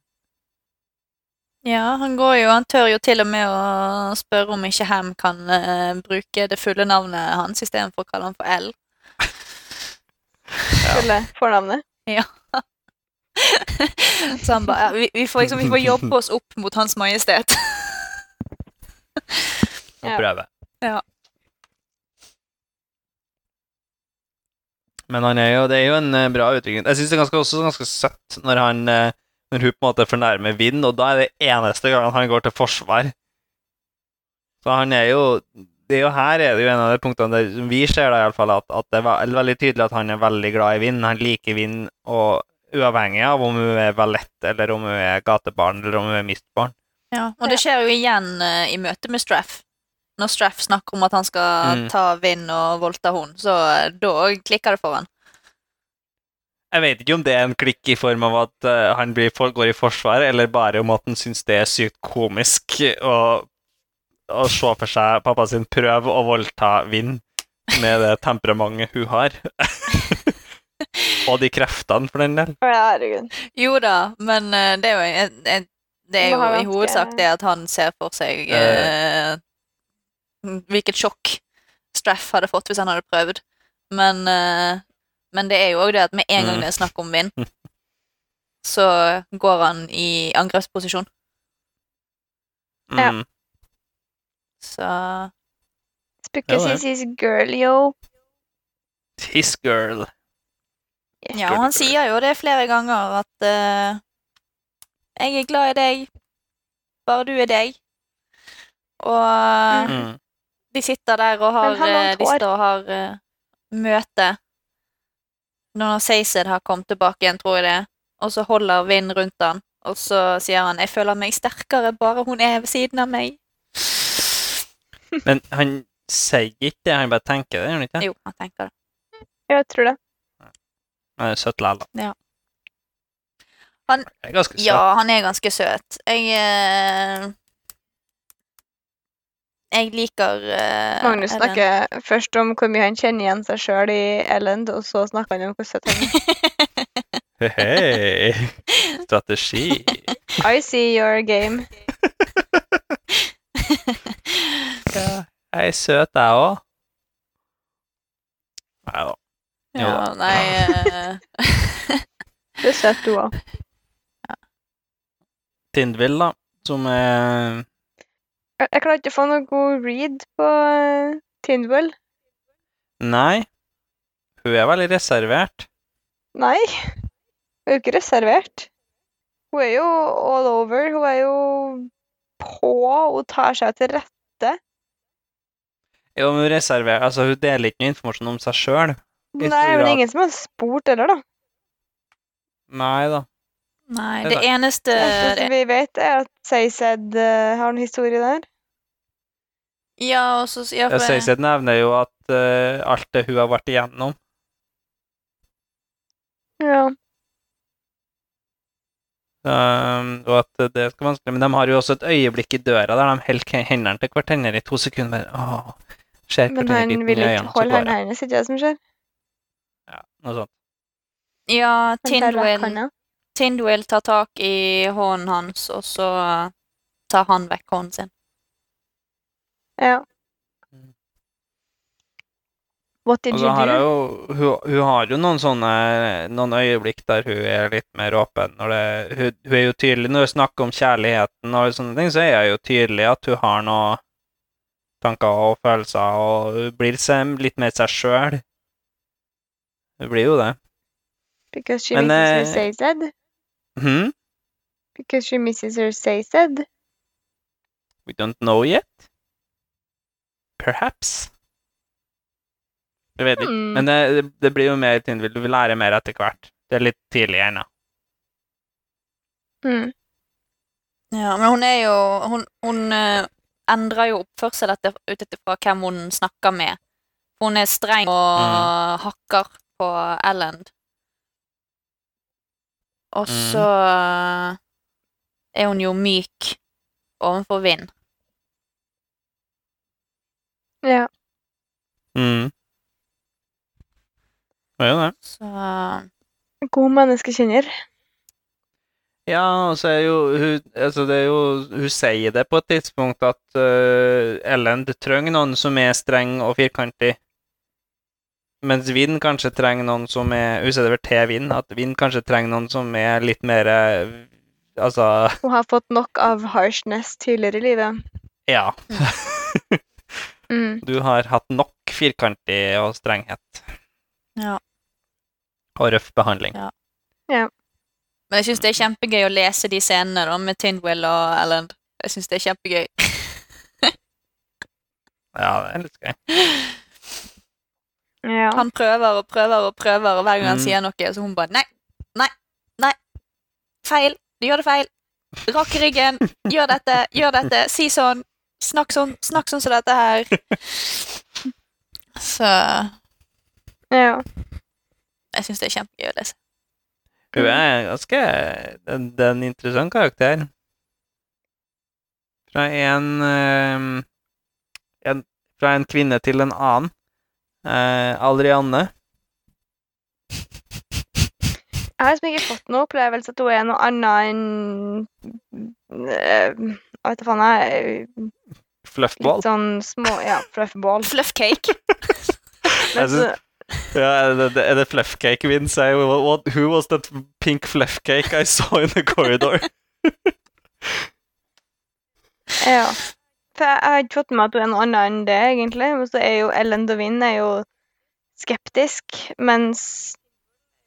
S1: Ja, han går jo Han tør jo til og med å spørre om ikke Ham kan uh, bruke det fulle navnet hans istedenfor å kalle han for L.
S3: Fulle fornavnet. Ja.
S1: Så han bare ja, vi, vi, får liksom, vi får jobbe oss opp mot Hans Majestet.
S3: Og
S2: prøve.
S1: Ja.
S2: Men han er jo, det er jo en eh, bra utvikling. Jeg syns det er ganske, også ganske søtt når han eh, Når hun på en måte fornærmer Vind, og da er det eneste gangen han går til forsvar. Så han er jo det er jo Her er det jo en av de punktene der som vi ser, da i alle fall, at, at det er veldig tydelig at han er veldig glad i Vind. Han liker Vind, og uavhengig av om hun er valett, eller om hun er gatebarn, eller om hun er mistbarn.
S1: Ja, og det skjer jo igjen uh, i møte med Straff. Når Straff snakker om at han skal
S2: Mm.
S1: ta Vind og voldta hun, så uh, da klikker det for han.
S2: Jeg vet ikke om det er en klikk i form av at uh, han blir, for, går i forsvar, eller bare om at han syns det er sykt komisk å, å se for seg pappa sin prøve å voldta Vinn med det temperamentet hun har. [laughs] Og de kreftene, for den del.
S3: Herregud.
S1: Jo da, men uh, det er jo, en- en- det er jo i hovedsak det at han ser for seg uh, hvilket sjokk Straff hadde fått hvis han hadde prøvd. Men, eh, men det er jo òg det at med en gang
S2: Mm.
S1: det er snakk om vind, [laughs] så går han i angrepsposisjon.
S3: Ja.
S2: Mm.
S1: Så
S3: It's because
S2: Ja,
S3: he's his girl, yo.
S2: His girl.
S1: Ja, og han sier jo det flere ganger at uh, Jeg er glad i deg, bare du er deg. Og
S2: Mm.
S1: de sitter der og har eh, de står og har uh, møte når Saysed har kommet tilbake igjen, tror jeg det, og så holder Vind rundt han, og så sier han 'Jeg føler meg sterkere bare hun er ved siden av meg'. [laughs]
S2: Men han sier ikke det, han bare tenker det, gjør han ikke?
S1: Jo, han tenker det.
S3: Jeg tror det.
S2: Han er søt likevel.
S1: Ja. Han-
S2: er ganske søt.
S1: Ja, han er ganske søt. Jeg eh, Jeg liker uh,
S3: Magnus
S1: Ellen.
S3: snakker først om hvor mye han kjenner igjen seg sjøl i Ellen, og så snakker han om hvordan han er.
S2: Hei, strategi.
S3: I see your game. [laughs]
S2: Ja, jeg er søt, jeg òg. Nei da. Jo
S1: Ja, nei eh,
S3: Du er søt, du òg. [laughs]
S2: Tindvill, da, som er
S3: Jeg klarer ikke å få noe god read på uh, Tindwell.
S2: Nei. Hun er veldig reservert.
S3: Nei. Hun er jo ikke reservert. Hun er jo all over. Hun er jo på. Hun tar seg til rette.
S2: Jo, men hun reserverer. Altså, hun deler ikke noe informasjon om seg sjøl.
S3: Nei, men det er ingen som har spurt heller, da.
S2: Nei da.
S1: Nei,
S2: Det
S1: det eneste
S3: Det eneste vi vet, er at Sayzed uh, har en historie der.
S1: Ja, og så ja, for
S2: Jeg
S1: det-
S2: nevner jo at uh, alt det hun har vært igjennom
S3: Ja.
S2: um, Og at det skal vanskelig Men de har jo også et øyeblikk i døra der de holder hendene til hverandre i to sekunder. Åh,
S3: Men han vil ikke holde hendene
S2: det.
S3: hennes, ikke det som skjer?
S2: Ja, noe sånt.
S1: Ja,
S3: Tindwell, tar
S1: tak i hånden hans, og så tar han vekk hånden sin.
S3: Ja. What did you do?
S2: jo, hun, hun har jo noen sånne Noen øyeblikk der hun er litt mer åpen. Når det, hun, hun er jo tydelig Når hun snakker om kjærligheten og sånne ting, så er jeg jo tydelig at hun har noen tanker og følelser, og hun blir litt mer seg sjøl. Hun blir jo det.
S3: Because she
S2: Men,
S3: misses her
S2: eh,
S3: Seised?
S2: Hm?
S3: Because she misses her Seised?
S2: We don't know yet. Perhaps. Jeg vet ikke.
S3: Hmm.
S2: Men det, det, blir jo mer ting Du vil lære mer etter hvert. Det er litt tidlig ennå.
S3: Mm.
S1: Ja, men hun er jo Hun, hun eh, endrer jo oppførsel etter, ut ifra hvem hun snakker med. Hun er streng og
S2: mm.
S1: hakker på Ellen. Og
S2: Mhm.
S1: så mm. er hun jo myk overfor Vind.
S3: Ja.
S2: Mm. Det er jo det.
S1: Så
S3: God menneskekjenner.
S2: Ja, og så er jo hun Altså, det er jo Hun sier det på et tidspunkt at uh, Ellen trenger noen som er streng og firkantig. Mens Vind kanskje trenger noen som er Hun sier det vel til Vind, at Vind kanskje trenger noen som er litt mer eh, Altså
S3: Hun har fått nok av harshness tidligere i livet.
S2: Ja. [laughs]
S3: Mm.
S2: Du har hatt nok firkantig og strenghet.
S1: Ja.
S2: Og røff behandling.
S1: Ja. Men jeg syns det er kjempegøy å lese de scenene da, med Tindwill og Ellen. Jeg syns det er kjempegøy. [laughs]
S2: Ja, det er litt gøy. [laughs]
S3: Ja.
S1: Han prøver og prøver og prøver, og hver gang han
S2: Mm.
S1: sier noe, så hun bare Nei, nei, nei. Feil. Du gjør det feil. Rak ryggen. Gjør dette. Gjør dette. Si sånn. Snakk sånn. Snakk sånn som dette her. [laughs] Så
S3: ja.
S1: jeg syns det er kjempegøy å lese.
S2: Hun er ganske Det er en interessant karakter. Fra en, eh, en Fra en kvinne til en annen. Eh, Aldrianne.
S3: Jeg har liksom ikke fått noe opplevelse at hun er noe annet enn eh, Jeg vet da faen, jeg.
S2: Fluffball.
S3: Litt sånn små Ja, fluffball.
S1: Fluffcake. [laughs]
S2: Ja, er det, Fluffcake vi sier? What, who was that pink fluffcake I saw in the corridor? [laughs]
S3: Ja. For jeg, jeg har ikke fått med at hun er noe annet enn det, egentlig. Men så er jo Ellen Dovin er jo skeptisk, mens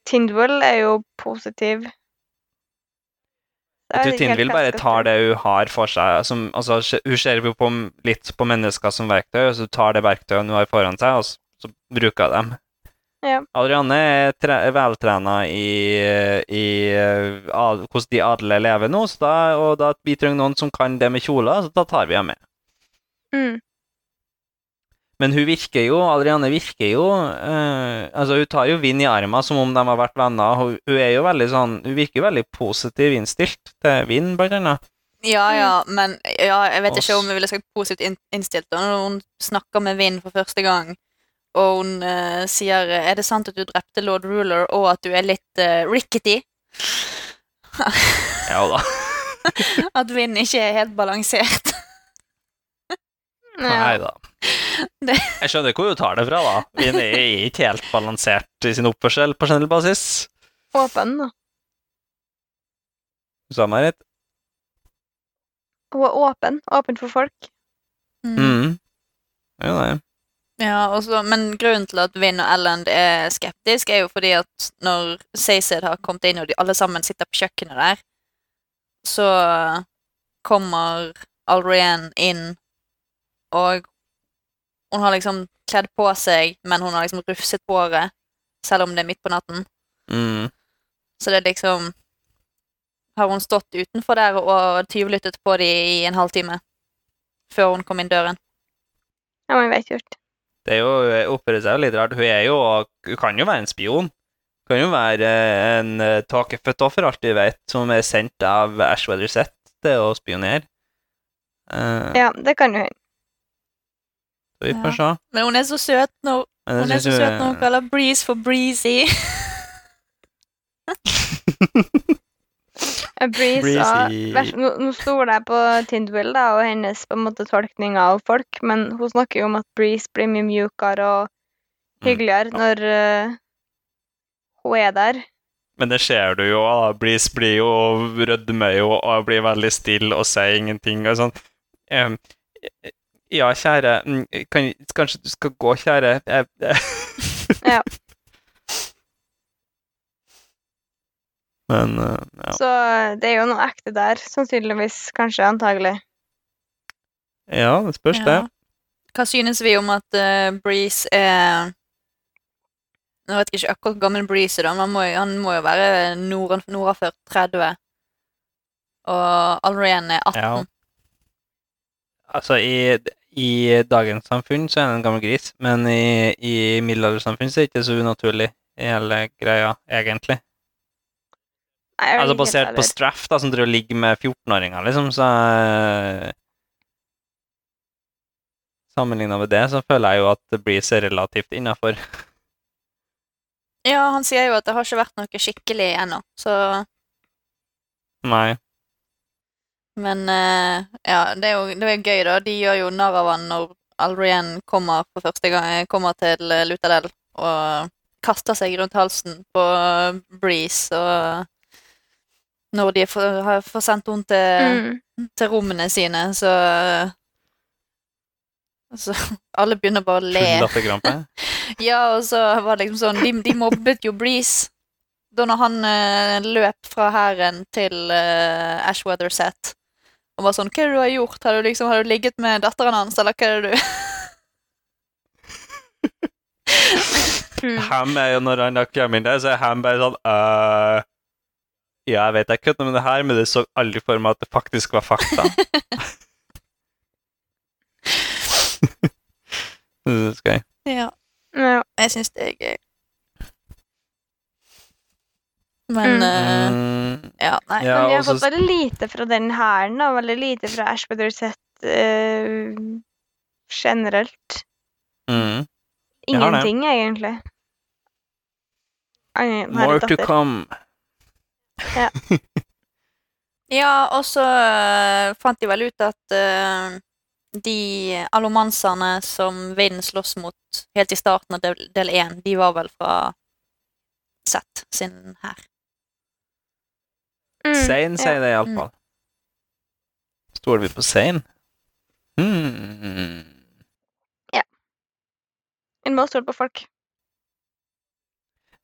S3: Tindwell er jo positiv.
S2: Jeg tror Tindvill bare tar det hun har for seg. Som, altså, hun ser jo på, litt på mennesker som verktøy, og så tar det verktøyet hun har foran seg, og så, så bruker hun dem.
S3: Ja.
S2: Adrianne er, tre, veltrena i, i ad, hvordan de adle lever nå, så da, og da vi trenger noen som kan det med kjoler, så da tar vi henne med.
S3: Mm.
S2: Men hun virker jo, Adrianne virker jo eh, Altså, hun tar jo vind i armen som om de har vært venner. Hun, hun er jo veldig sånn Hun virker jo veldig positiv innstilt til vind, blant annet.
S1: Ja, ja, men ja, jeg vet ikke om hun ville sagt positivt innstilt når hun snakker med Vinn for første gang, og hun eh, sier 'Er det sant at du drepte lord Ruler, og at du er litt eh, rickety?' [laughs]
S2: Ja da.
S1: At Vinn ikke er helt balansert.
S2: Nei da.
S1: Det-
S2: Jeg skjønner hvor hun tar det fra, da. Vin er ikke helt balansert i sin oppførsel på generell basis.
S3: Åpen, da.
S2: Du sa meg rett?
S3: Hun er åpen. Åpen for folk.
S1: Mm.
S2: Mm. Jo, nei.
S1: Ja, også, men grunnen til at Vinn og Elland er skeptisk, er jo fordi at når Sayzed har kommet inn, og de alle sammen sitter på kjøkkenet der, så kommer Alrian inn, og hun har liksom kledd på seg, men hun har liksom rufset håret, selv om det er midt på natten.
S2: Mm.
S1: Så det er liksom Har hun stått utenfor der og tyvlyttet på de i en halvtime før hun kom inn døren?
S3: Ja, men vet gjort.
S2: Det er jo, hun oppfører seg litt rart. Hun er jo Hun kan jo være en spion. Hun kan jo være eh, en uh, tåkefødt for alt vi vet, som er sendt av Ashweather Set til å spionere. Uh,
S3: Ja, det kan jo hende.
S2: Så vi får se.
S1: Men hun er så søt når Hun er så søt når hun kaller Breeze for Breezy. [laughs]
S3: Breeze
S2: Breezy.
S3: vers- Nå, nå stoler jeg på Tindwill da, og hennes på en måte tolkning av folk, men hun snakker jo om at Breeze blir mye mjukere og
S2: Mm.
S3: hyggeligere når uh, hun er der.
S2: Men det ser du jo. da. Breeze blir jo rødmer jo og blir veldig stille og sier ingenting. og sånn. Em, ja, kjære mm, kan, Kanskje du skal gå, kjære? Jeg, jeg. [laughs]
S3: Ja. [laughs]
S2: Men uh, ja.
S3: Så eh, det er jo noe ekte der, sannsynligvis, kanskje, antagelig.
S2: ja, det spørs, det.
S1: Hva synes vi om at uh, Breeze er Nå vet jeg ikke akkurat hvor gammel Breeze er, da, men han må, jo- han må jo være nord, nordaført 30. Og Alrian er 18.
S2: Ja. Altså, i, i dagens samfunn så er han en gammel gris, men i, i middelaldersamfunn så er det ikke så unaturlig i hele greia, egentlig.
S3: Nei,
S2: Altså basert på. Straff, da, som driver og ligger med 14-åringer, liksom, så eh, Sammenligna med det, så føler jeg jo at det blir så relativt innafor.
S1: Ja, han sier jo at det har ikke vært noe skikkelig ennå, så
S2: Nei.
S1: Men eh, ja, det er, jo, det er jo gøy, da. De gjør jo narr av han når Alrienne kommer for første gang kommer til eh, Lutadel og kaster seg rundt halsen på Breeze, og når de får, har får sendt henne til,
S3: Mm.
S1: til rommene sine, så så [laughs] alle begynner bare å le. [laughs] Ja, og så var det liksom sånn De, de mobbet jo Breeze da når han uh, løp fra hæren til uh, Ashweather Set. Og var sånn 'Hva er det du har gjort? Har du liksom, har du ligget med datteren hans, eller hva er det du. [laughs]
S2: Ham er jo når han kommer inn der, så er Ham bare sånn uh, Ja, jeg vet jeg kødder med det her, men det så aldri for meg at det faktisk var fakta. [laughs] [laughs] det er jeg.
S1: Ja,
S3: Ja.
S1: jeg syns det er gøy. Men
S3: Mm.
S1: eh,
S2: Mm,
S1: Ja, nei.
S2: Ja,
S3: Men vi har
S2: også...
S3: fått veldig lite fra den hæren, og veldig lite fra Ashbeder Sett uh, generelt.
S2: mm.
S3: Ingenting, egentlig. Annet
S2: More to come.
S1: Ja, og så eh, fant de vel ut at uh, de allomanserne som Vin slåss mot helt i starten av del- del én, de var vel fra Sett sin hær.
S3: Mm,
S2: sier det
S1: Mm.
S2: iallfall. Stoler vi på Zane? Hmm.
S3: En må stole på folk.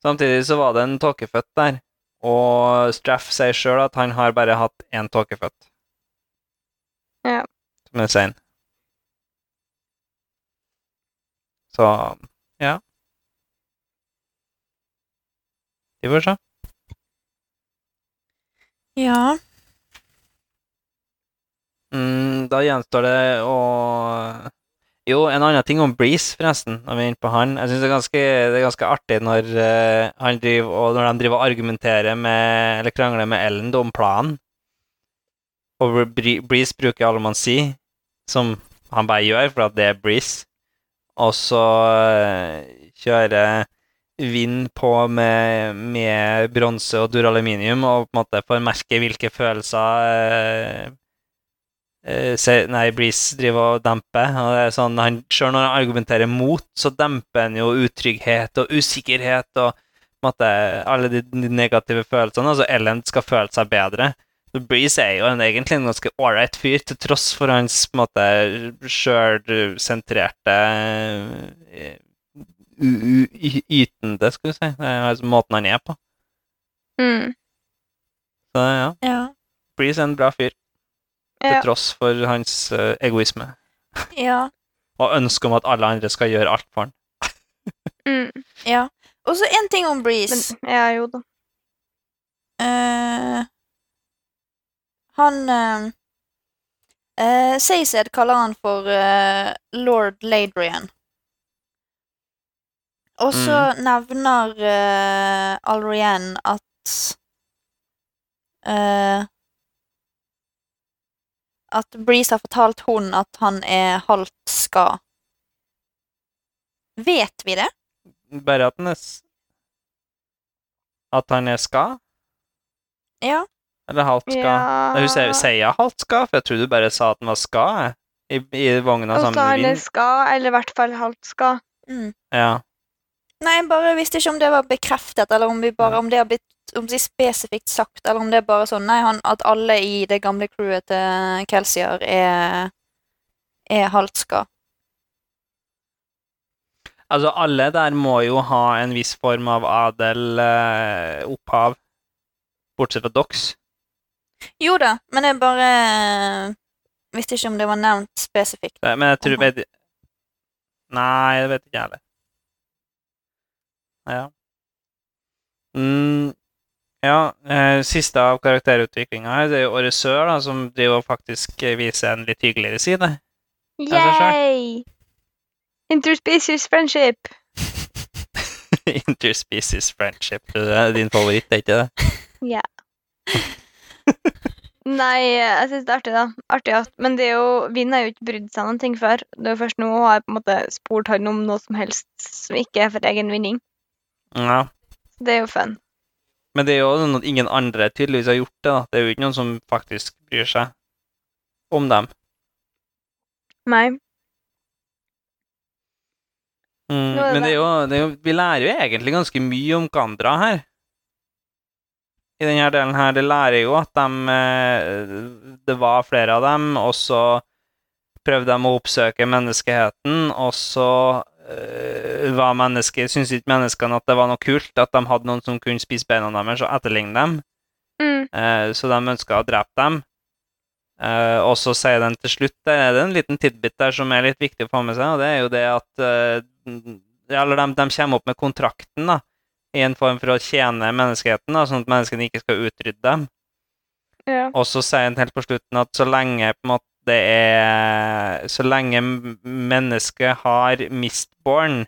S2: Samtidig så var det en tåkefødt der, og Straff sier sjøl at han har bare hatt én tåkefødt.
S3: Ja.
S2: Som er sein. Så ja. Vi får se.
S1: Ja.
S2: Mm, da gjenstår det å Jo, en annen ting om Breeze, forresten, når vi er inne på han. Jeg syns det, det er ganske artig når, uh, han driver, og når de driver argumenterer med, eller krangler med Ellen om planen. Og Breeze bruker alle man sier, som han bare gjør, for at det er Breeze. Og så uh, kjører Vind på med, med bronse og duraluminium og på en måte får merke hvilke følelser eh, eh, se, nei, Breeze driver og demper. Og det er sånn, han, selv når han argumenterer mot, så demper han jo utrygghet og usikkerhet og på en måte, alle de, de negative følelsene. Altså Ellen skal føle seg bedre. Så Breeze er jo en, egentlig en ganske ålreit fyr, til tross for hans på en måte sjølsentrerte eh, ytende, skal vi si. Det er altså måten han er på.
S3: Mm.
S2: Så ja,
S1: Ja.
S2: Breeze er en bra fyr, til
S3: Ja.
S2: tross for hans uh, egoisme. [laughs]
S1: Ja.
S2: Og ønske om at alle andre skal gjøre alt for han. [laughs]
S3: Mm.
S1: ja. Og så en ting om
S3: Men
S1: Breeze.
S3: ja, jo da.
S1: Uh, han uh, uh, Seysed kaller han for uh, lord Ladrian. Og så nevner uh, Alrienne at uh, At Breeze har fortalt hun at han er halvt ska. Vet vi det?
S2: Bare at han er s- At han er ska?
S1: Ja.
S2: Eller halvt ska?
S3: Ja.
S2: Hun sier, sier jeg halvt ska, for jeg trodde du bare sa at han var ska. I, i vogna sammen
S3: han
S2: med
S3: er
S2: Vind.
S3: ska, eller i hvert fall halvt ska.
S1: Mm.
S2: Ja.
S1: Nei, jeg bare visste ikke om det var bekreftet, eller om, vi bare, om det har blitt om det er spesifikt sagt, eller om det er bare sånn Nei, han, at alle i det gamle crewet til Kelsier er, er halska.
S2: Altså, alle der må jo ha en viss form av adel eh, opphav, bortsett fra Dox.
S1: Jo da, men jeg bare visste ikke om det var nevnt spesifikt.
S2: Men jeg tror vet, Nei, det vet ikke jeg heller. Ja. Mm, ja, eh, siste av karakterutviklinga her, det er jo Åresør, da, som driver og faktisk viser en litt hyggeligere side.
S3: Yay! Interspecies friendship. [laughs]
S2: Interspecies friendship. Det er din favoritt, er ikke det? [laughs]
S3: Ja. Nei, jeg syns det er artig, da. Artig at, men det er jo, Vinn har jo ikke brydd seg noen ting før. Det er jo først nå har jeg på en måte spurt han om noe som helst som ikke er for egen vinning.
S2: Ja.
S3: Det er jo fun.
S2: Men det er jo sånn at ingen andre tydeligvis har gjort det. da. Det er jo ikke noen som faktisk bryr seg om dem.
S3: Nei.
S2: Mm,
S3: det
S2: men det er, jo, det er jo Vi lærer jo egentlig ganske mye om Gandra her. I denne delen her. Det lærer jo at de eh, Det var flere av dem, og så prøvde de å oppsøke menneskeheten, og så var mennesker Syntes ikke menneskene at det var noe kult at de hadde noen som kunne spise beina deres og etterligne dem.
S3: Mm.
S2: Uh, så de ønska å drepe dem. Uh, og så sier de til slutt Det er en liten tidbit der som er litt viktig å få med seg, og det er jo det at uh, Eller de, de kommer opp med kontrakten, da, i en form for å tjene menneskeheten, da, sånn at menneskene ikke skal utrydde dem.
S3: Ja.
S2: Og så sier han helt på slutten at så lenge på en måte det er Så lenge mennesket har mistborn,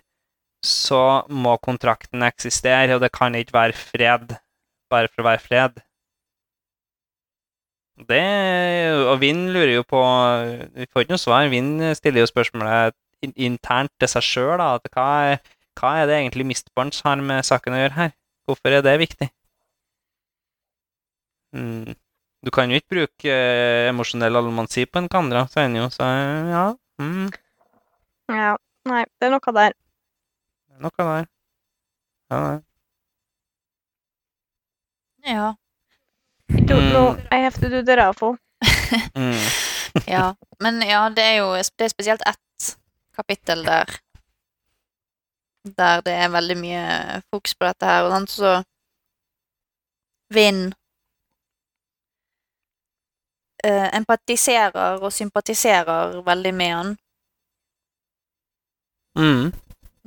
S2: så må kontrakten eksistere, og det kan ikke være fred bare for å være fred. Det Og Vind lurer jo på Vi får ikke noe svar. Vind stiller jo spørsmålet internt til seg sjøl, da. Hva, hva er det egentlig Mistborns har med saken å gjøre her? Hvorfor er det viktig? Mm. Du kan jo ikke bruke eh, emosjonell allemannssi på en Kandra, sier han jo, så ja. Mm,
S3: Ja. Nei, det er noe der.
S2: det er noe der. Ja, det.
S1: Ja.
S3: Jeg
S2: Mm.
S3: no, I have to do the raffle.
S2: Mm.
S1: ja. Men ja, det er jo det er spesielt ett kapittel der Der det er veldig mye fokus på dette her, og sånn, så Vinn eh, empatiserer og sympatiserer veldig med han.
S2: Mm.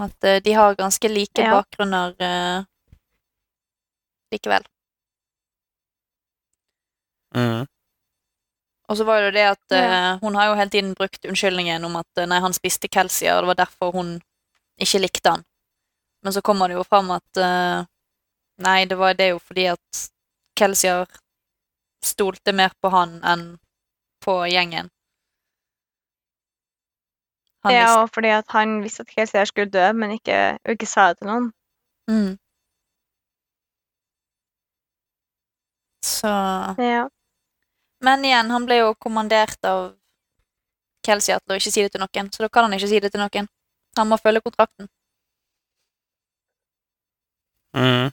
S1: At eh, de har ganske like
S3: Ja.
S1: bakgrunner eh, likevel.
S2: Mm.
S1: Og så var det jo det at eh,
S3: Ja.
S1: hun har jo hele tiden brukt unnskyldningen om at eh, nei, han spiste Kelsier, og det var derfor hun ikke likte han. Men så kommer det jo fram at eh, nei, det var det jo fordi at Kelsier stolte mer på han enn på gjengen. Han
S3: ja, og fordi at han visste at Kelsier skulle dø, men ikke, ikke sa det til noen.
S1: mm. Så
S3: Ja.
S1: Men igjen, han ble jo kommandert av Kelsier til å ikke si det til noen, så da kan han ikke si det til noen. Han må følge kontrakten.
S2: Mm.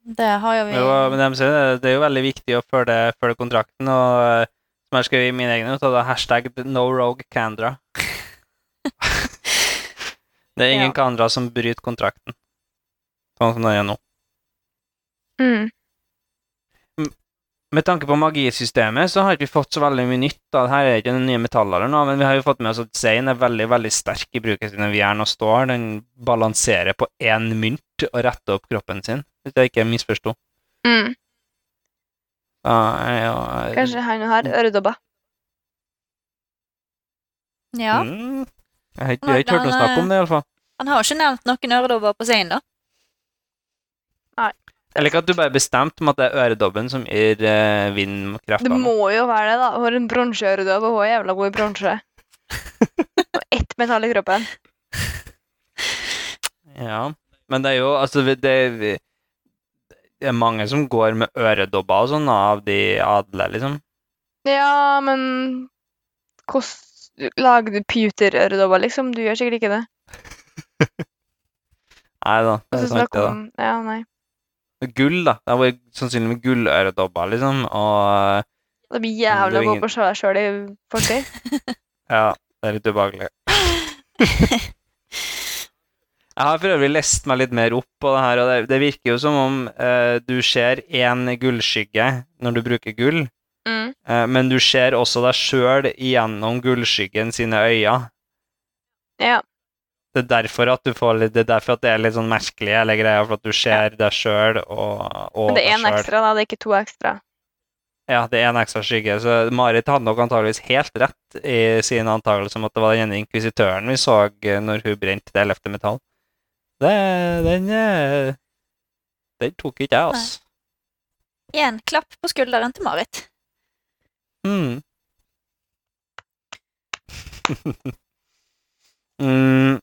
S1: Det har jo vi
S2: Jo, men de sier det, er jo veldig viktig å følge, følge kontrakten, og eh, som jeg skrev i mine egne noter, hashtag no rogue Candra. [laughs] det er ingen
S3: Ja.
S2: Candra som bryter kontrakten, sånn som den er nå.
S3: Mm.
S2: Med tanke på magisystemet så har vi ikke fått så veldig mye nytt. da. Her er ikke den nye metaller men vi har jo fått med oss at Zain er veldig veldig sterk i bruken sin av jern og stål. Den balanserer på én mynt og retter opp kroppen sin, hvis jeg ikke misforsto.
S3: Mm.
S2: Ja, ja,
S3: Kanskje han har øredobber.
S1: Ja.
S2: Mm. Jeg har ikke, jeg har ikke hørt noe snakk om det, iallfall.
S1: Han har ikke nevnt noen øredobber på scenen, da. Nei.
S2: Jeg liker at du bare bestemte om at det er øredobben som gir uh, vind
S3: Det må jo være det, da. Hun har en bronseøredobb, og hun er jævla god i bronse. [laughs] Og ett metall i kroppen.
S2: Ja, men det er jo altså det, det er mange som går med øredobber og sånn av de adle, liksom.
S3: Ja, men hvordan Lager du pewter-øredobber, liksom? Du gjør sikkert ikke det. [laughs]
S2: Nei da, det er sant, det, da.
S3: Ja, nei.
S2: Gull, da. Det har vært sannsynlig med gulløredobber, liksom, og
S3: Det blir
S2: Det
S3: å
S2: gå
S3: på seg se sjøl i fortid. [laughs]
S2: ja, det er litt ubehagelig. [laughs] Jeg har for øvrig lest meg litt mer opp på det her, og det, det virker jo som om eh, du ser én gullskygge når du bruker gull,
S3: Mm.
S2: eh, men du ser også deg sjøl gjennom gullskyggen sine øyne.
S3: Ja.
S2: Det er derfor at du får litt, det er derfor at det er litt sånn merkelig hele greia, for at du ser deg sjøl og, og
S3: Men det er én ekstra, da. Det er ikke to ekstra.
S2: Ja, det er en ekstra skygge. Så Marit hadde nok antageligvis helt rett i sin antakelse om at det var den ene inkvisitøren vi så eh, når hun brente det ellevte metall. Det, den eh, Den tok ikke jeg, altså.
S1: Igjen, klapp på skulderen til Marit.
S2: Mm. [laughs] mm.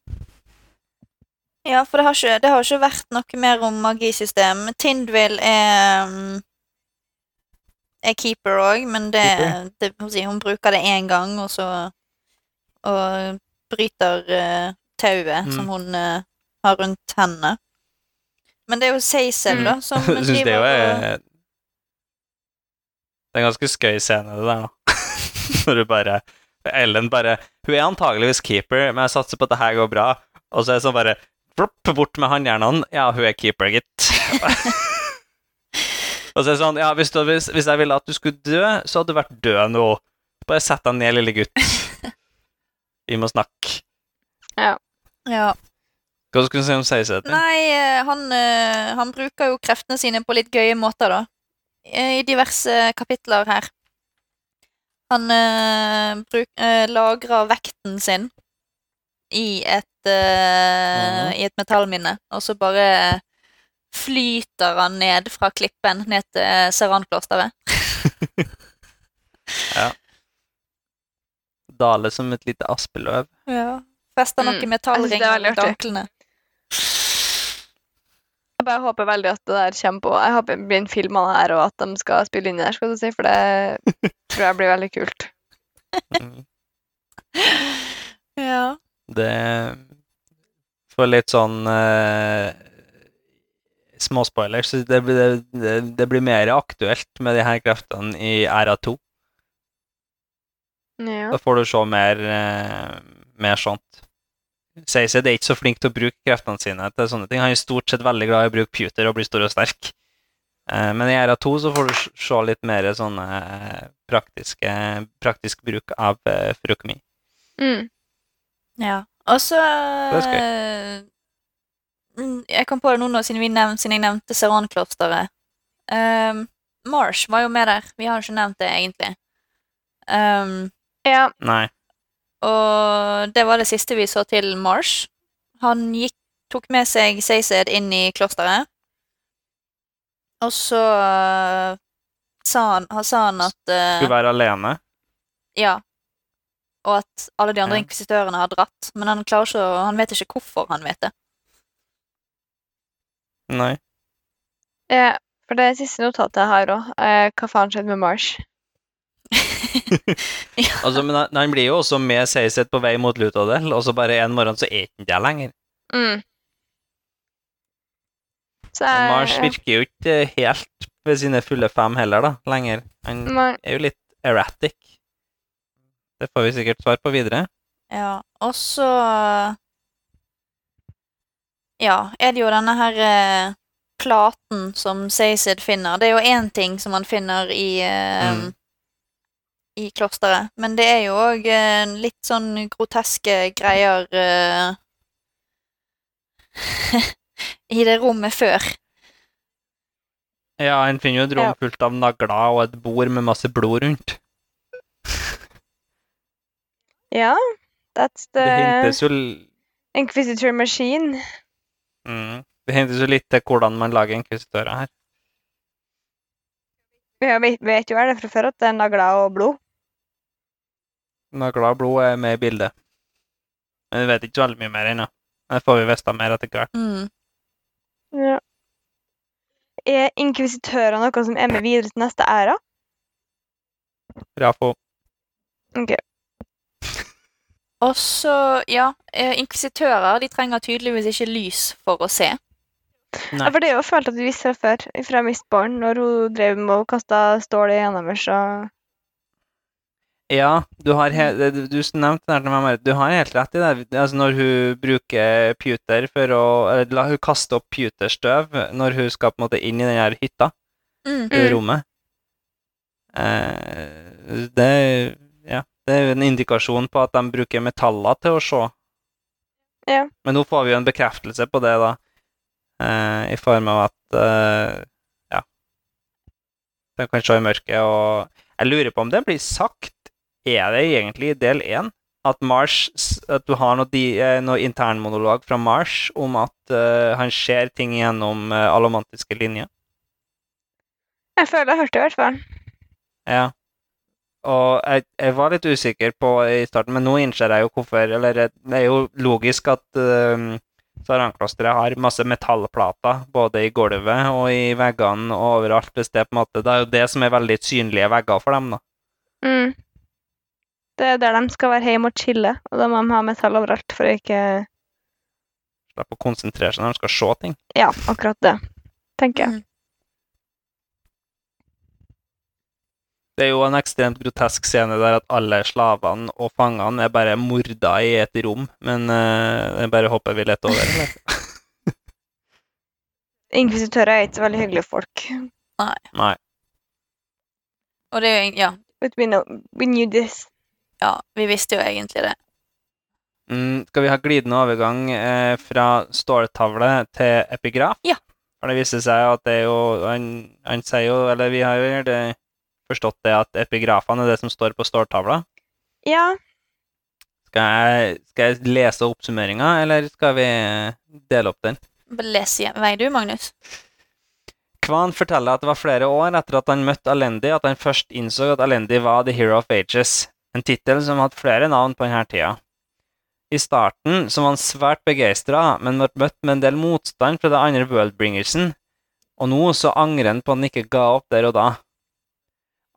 S1: Ja, for det har ikke, det har ikke vært noe mer om magisystem. Tindvill er mm, er keeper òg, men det, det Hun bruker det én gang, og så Og bryter uh, tauet
S2: Mm.
S1: som hun eh, har rundt hendene. Men det er jo Seisel, da, som [laughs]
S2: Jeg syns det jo er Det er en ganske skøy scene, det der, da. [laughs] Når du bare Ellen bare Hun er antageligvis keeper, men jeg satser på at det her går bra. Og så er det sånn bare plopp, Bort med håndjernene. Ja, hun er keeper, gitt. [laughs] og så er det sånn Ja, hvis, du, hvis, hvis jeg ville at du skulle dø, så hadde du vært død nå. Bare sett deg ned, lille gutt. Vi må snakke.
S1: Ja. Ja.
S2: Hva skulle du si om Seiseth?
S1: Nei, eh, han, eh, han bruker jo kreftene sine på litt gøye måter, da. I diverse kapitler her. Han uh, bruk, uh, lagrer vekten sin i et, eh, i et metallminne, og så bare flyter han ned fra klippen ned til Seranklosteret. [laughs]
S2: Dale som et lite aspeløv.
S1: Ja. Fester noen
S3: Mm, metallring
S1: rundt anklene.
S3: Jeg bare håper veldig at det der kommer på Jeg håper det blir en film av det her, og at de skal spille inn i der, skal du si, for det [laughs] tror jeg blir veldig kult.
S2: Mm. [laughs]
S1: Ja.
S2: Det For litt sånn uh, små spoilers, det, blir- det, det blir mer aktuelt med de her kreftene i æra 2.
S3: Ja.
S2: Da får du se mer, eh, mer sånt. Seised er ikke så flink til å bruke kreftene sine til sånne ting. Han er stort sett veldig glad i å bruke puter og bli stor og sterk. Eh, men i æra 2 så får du se litt mer sånne eh, praktiske, praktisk bruk av uh, frukmi.
S3: Mm.
S1: ja. Og så
S2: Det
S1: Mm, Jeg kom på det nå nå, siden, vi nevnt, siden jeg nevnte Seran-klosteret. Um, Marsh var jo med der. Vi har ikke nevnt det, egentlig. Um,
S3: Ja.
S2: Nei.
S1: Og det var det siste vi så til Marsh. Han gikk, tok med seg Seised inn i klosteret. Og så uh, sa, han, han, sa han at uh,
S2: Skulle være alene.
S1: Ja. Og at alle de andre
S2: Ja.
S1: inkvisitørene har dratt. Men han klarer ikke han vet ikke hvorfor han vet det.
S2: Nei.
S3: ja. For det siste notatet jeg har òg, hva faen skjedde med Marsh? [laughs] [laughs]
S2: Altså, men han, han blir jo også med Seised på vei mot Lutadel, og så bare en morgen så er han der lenger.
S3: Mm. Så jeg,
S2: Mars virker jo ikke helt ved sine fulle fem heller, da, lenger. Han
S3: Nei.
S2: er jo litt erratic. Det får vi sikkert svar på videre.
S1: Ja, og så Ja, er det jo denne her eh, platen som Seised finner. Det er jo én ting som han finner i eh,
S2: Mm.
S1: I klosteret, men det er jo òg eh, litt sånn groteske greier eh, [laughs] I det rommet før.
S2: Ja, en finner jo et rom fullt av nagler og et bord med masse blod rundt.
S3: Ja, that's
S2: Det
S3: the
S2: hintes jo
S3: Inquisitor machine.
S2: mm, Det hintes jo litt til hvordan man lager inkvisitører her.
S3: Vi vet, vet jo er det fra før at det er nagler og blod.
S2: Nagler og blod er med i bildet. Men vi vet ikke veldig mye mer ennå. Det får vi vite mer etter hvert.
S1: Mm.
S3: Ja. Er inkvisitører noe som er med videre til neste æra?
S2: Rafo.
S3: Ok.
S1: Og så, ja, eh, inkvisitører de trenger tydeligvis ikke lys for å se.
S2: Nei.
S3: Ja, for det er jo følt at vi visste det før, fra Mistborn, når hun drev med å kaste stål igjennom oss og
S2: Ja, du har he du, du nevnte det her til. Du har helt rett i det. Altså, når hun bruker puter for å Eller la hun kaste opp puterstøv når hun skal på en måte inn i den her hytta,
S1: Mm.
S2: i
S3: Mm.
S2: rommet eh, det, ja, det er jo en indikasjon på at de bruker metaller til å se.
S3: Ja.
S2: Men nå får vi jo en bekreftelse på det, da. Eh, I form av at eh, Ja. De kan se i mørket, og jeg lurer på om det blir sagt Er det egentlig i del én at At du har noe, di, eh, noe internmonolog fra Mars om at uh, han ser ting gjennom uh, allomantiske linjer?
S3: Jeg føler jeg hørte det i hvert fall.
S2: Ja. Og jeg, jeg var litt usikker på i starten, men nå innser jeg jo hvorfor Eller det er jo logisk at uh, Saranklosteret har masse metallplater både i gulvet og i veggene og overalt. Hvis det, på en måte, det er jo det som er veldig synlige vegger for dem, da.
S3: Mm. Det er der de skal være hjemme og chille, og da må de ha metall overalt for å ikke
S2: Slippe å konsentrere seg når de skal se ting.
S3: Ja, akkurat det, tenker jeg.
S2: Det er jo en ekstremt grotesk scene der at alle slavene og fangene er bare morda i et rom, men uh, jeg bare håper vi leter over. det. [laughs]
S3: Inkvisitører er ikke veldig hyggelige folk.
S2: Nei.
S1: Og det er jo Ja,
S3: But we, know, we knew this.
S1: Ja, vi visste jo egentlig det.
S2: Mm, skal vi ha glidende overgang eh, fra ståltavle til epigraf?
S1: Ja.
S2: For det viser seg at det er jo Han, han sier jo, eller vi har jo det, forstått det, at epigrafene er det som står på ståltavla.
S3: Ja,
S2: Skal jeg, skal jeg lese oppsummeringa, eller skal vi eh, dele opp den?
S1: Les igjen. vei, du, Magnus.
S2: Kvan forteller at det var flere år etter at han møtte Alendi, at han først innså at Alendi var The Hero of Ages, en tittel som hadde flere navn på denne tida. I starten så var han svært begeistra, men ble møtt med en del motstand fra det andre Worldbringersen, og nå så angrer han på at han ikke ga opp der og da.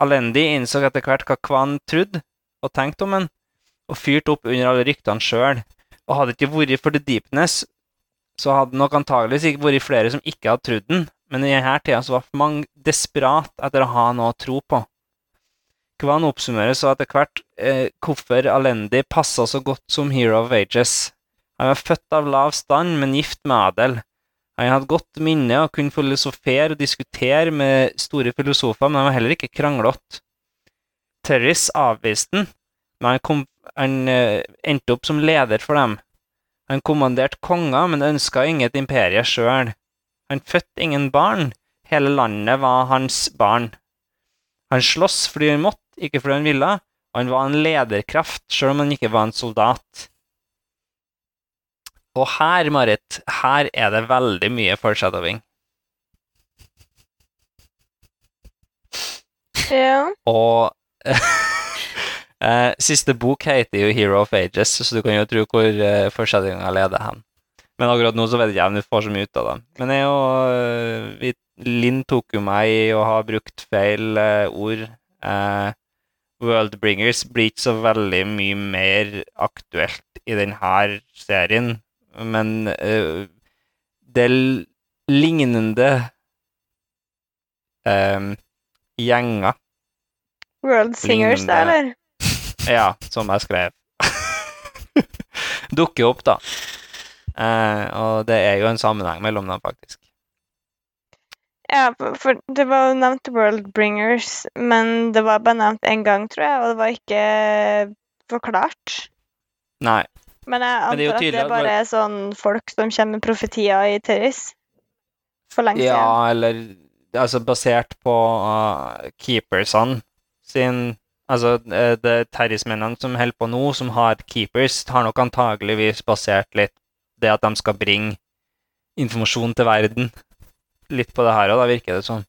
S2: Alendi innså etter hvert hva Kwan trodde og tenkte om han, og fyrte opp under alle ryktene sjøl, og hadde ikke vært for The Deepness, så hadde nok antageligvis ikke vært flere som ikke hadde trodd den, men i denne tida så var mange desperat etter å ha noe å tro på. Kwan oppsummerer så etter hvert eh, hvorfor Alendi passa så godt som Hero of Ages. Han var født av lav stand, men gift med adel. Han hadde godt minne og kunne filosofere og diskutere med store filosofer, men han var heller ikke kranglete. Terris avviste han, men han, kom, han eh, endte opp som leder for dem. Han kommanderte konger, men ønska inget imperie sjøl. Han fødte ingen barn. Hele landet var hans barn. Han sloss fordi han måtte, ikke fordi han ville, og han var en lederkraft, sjøl om han ikke var en soldat. Og her, Marit, her er det veldig mye foreshadowing.
S3: Ja.
S2: Og [laughs] eh, siste bok heter jo Hero of Ages, så du kan jo tro hvor eh, foreshadowinga leder hen. Men akkurat nå så vet jeg ikke om du får så mye ut av det. Men jeg og eh, Linn tok jo meg i å ha brukt feil ord. Worldbringers blir ikke så veldig mye mer aktuelt i denne serien, men uh, det lignende um, gjenger,
S3: World Singers,
S2: Lignende.
S3: eller? [laughs]
S2: ja, som jeg skrev, [laughs] dukker opp, da. Uh, og det er jo en sammenheng mellom dem, faktisk.
S3: Ja, for- det var jo nevnt World Bringers, men det var bare nevnt én gang, tror jeg, og det var ikke forklart.
S2: Nei.
S3: Men jeg
S2: Men det er
S3: antar at det
S2: at
S3: bare er sånn folk som kommer med profetier i Terris. For lenge
S2: Ja,
S3: siden.
S2: eller altså basert på uh, keepersene sin Altså er Terris-mennene som holder på nå, som har keepers, har nok antageligvis basert litt det at de skal bringe informasjon til verden. Litt på det her òg, da virker det som.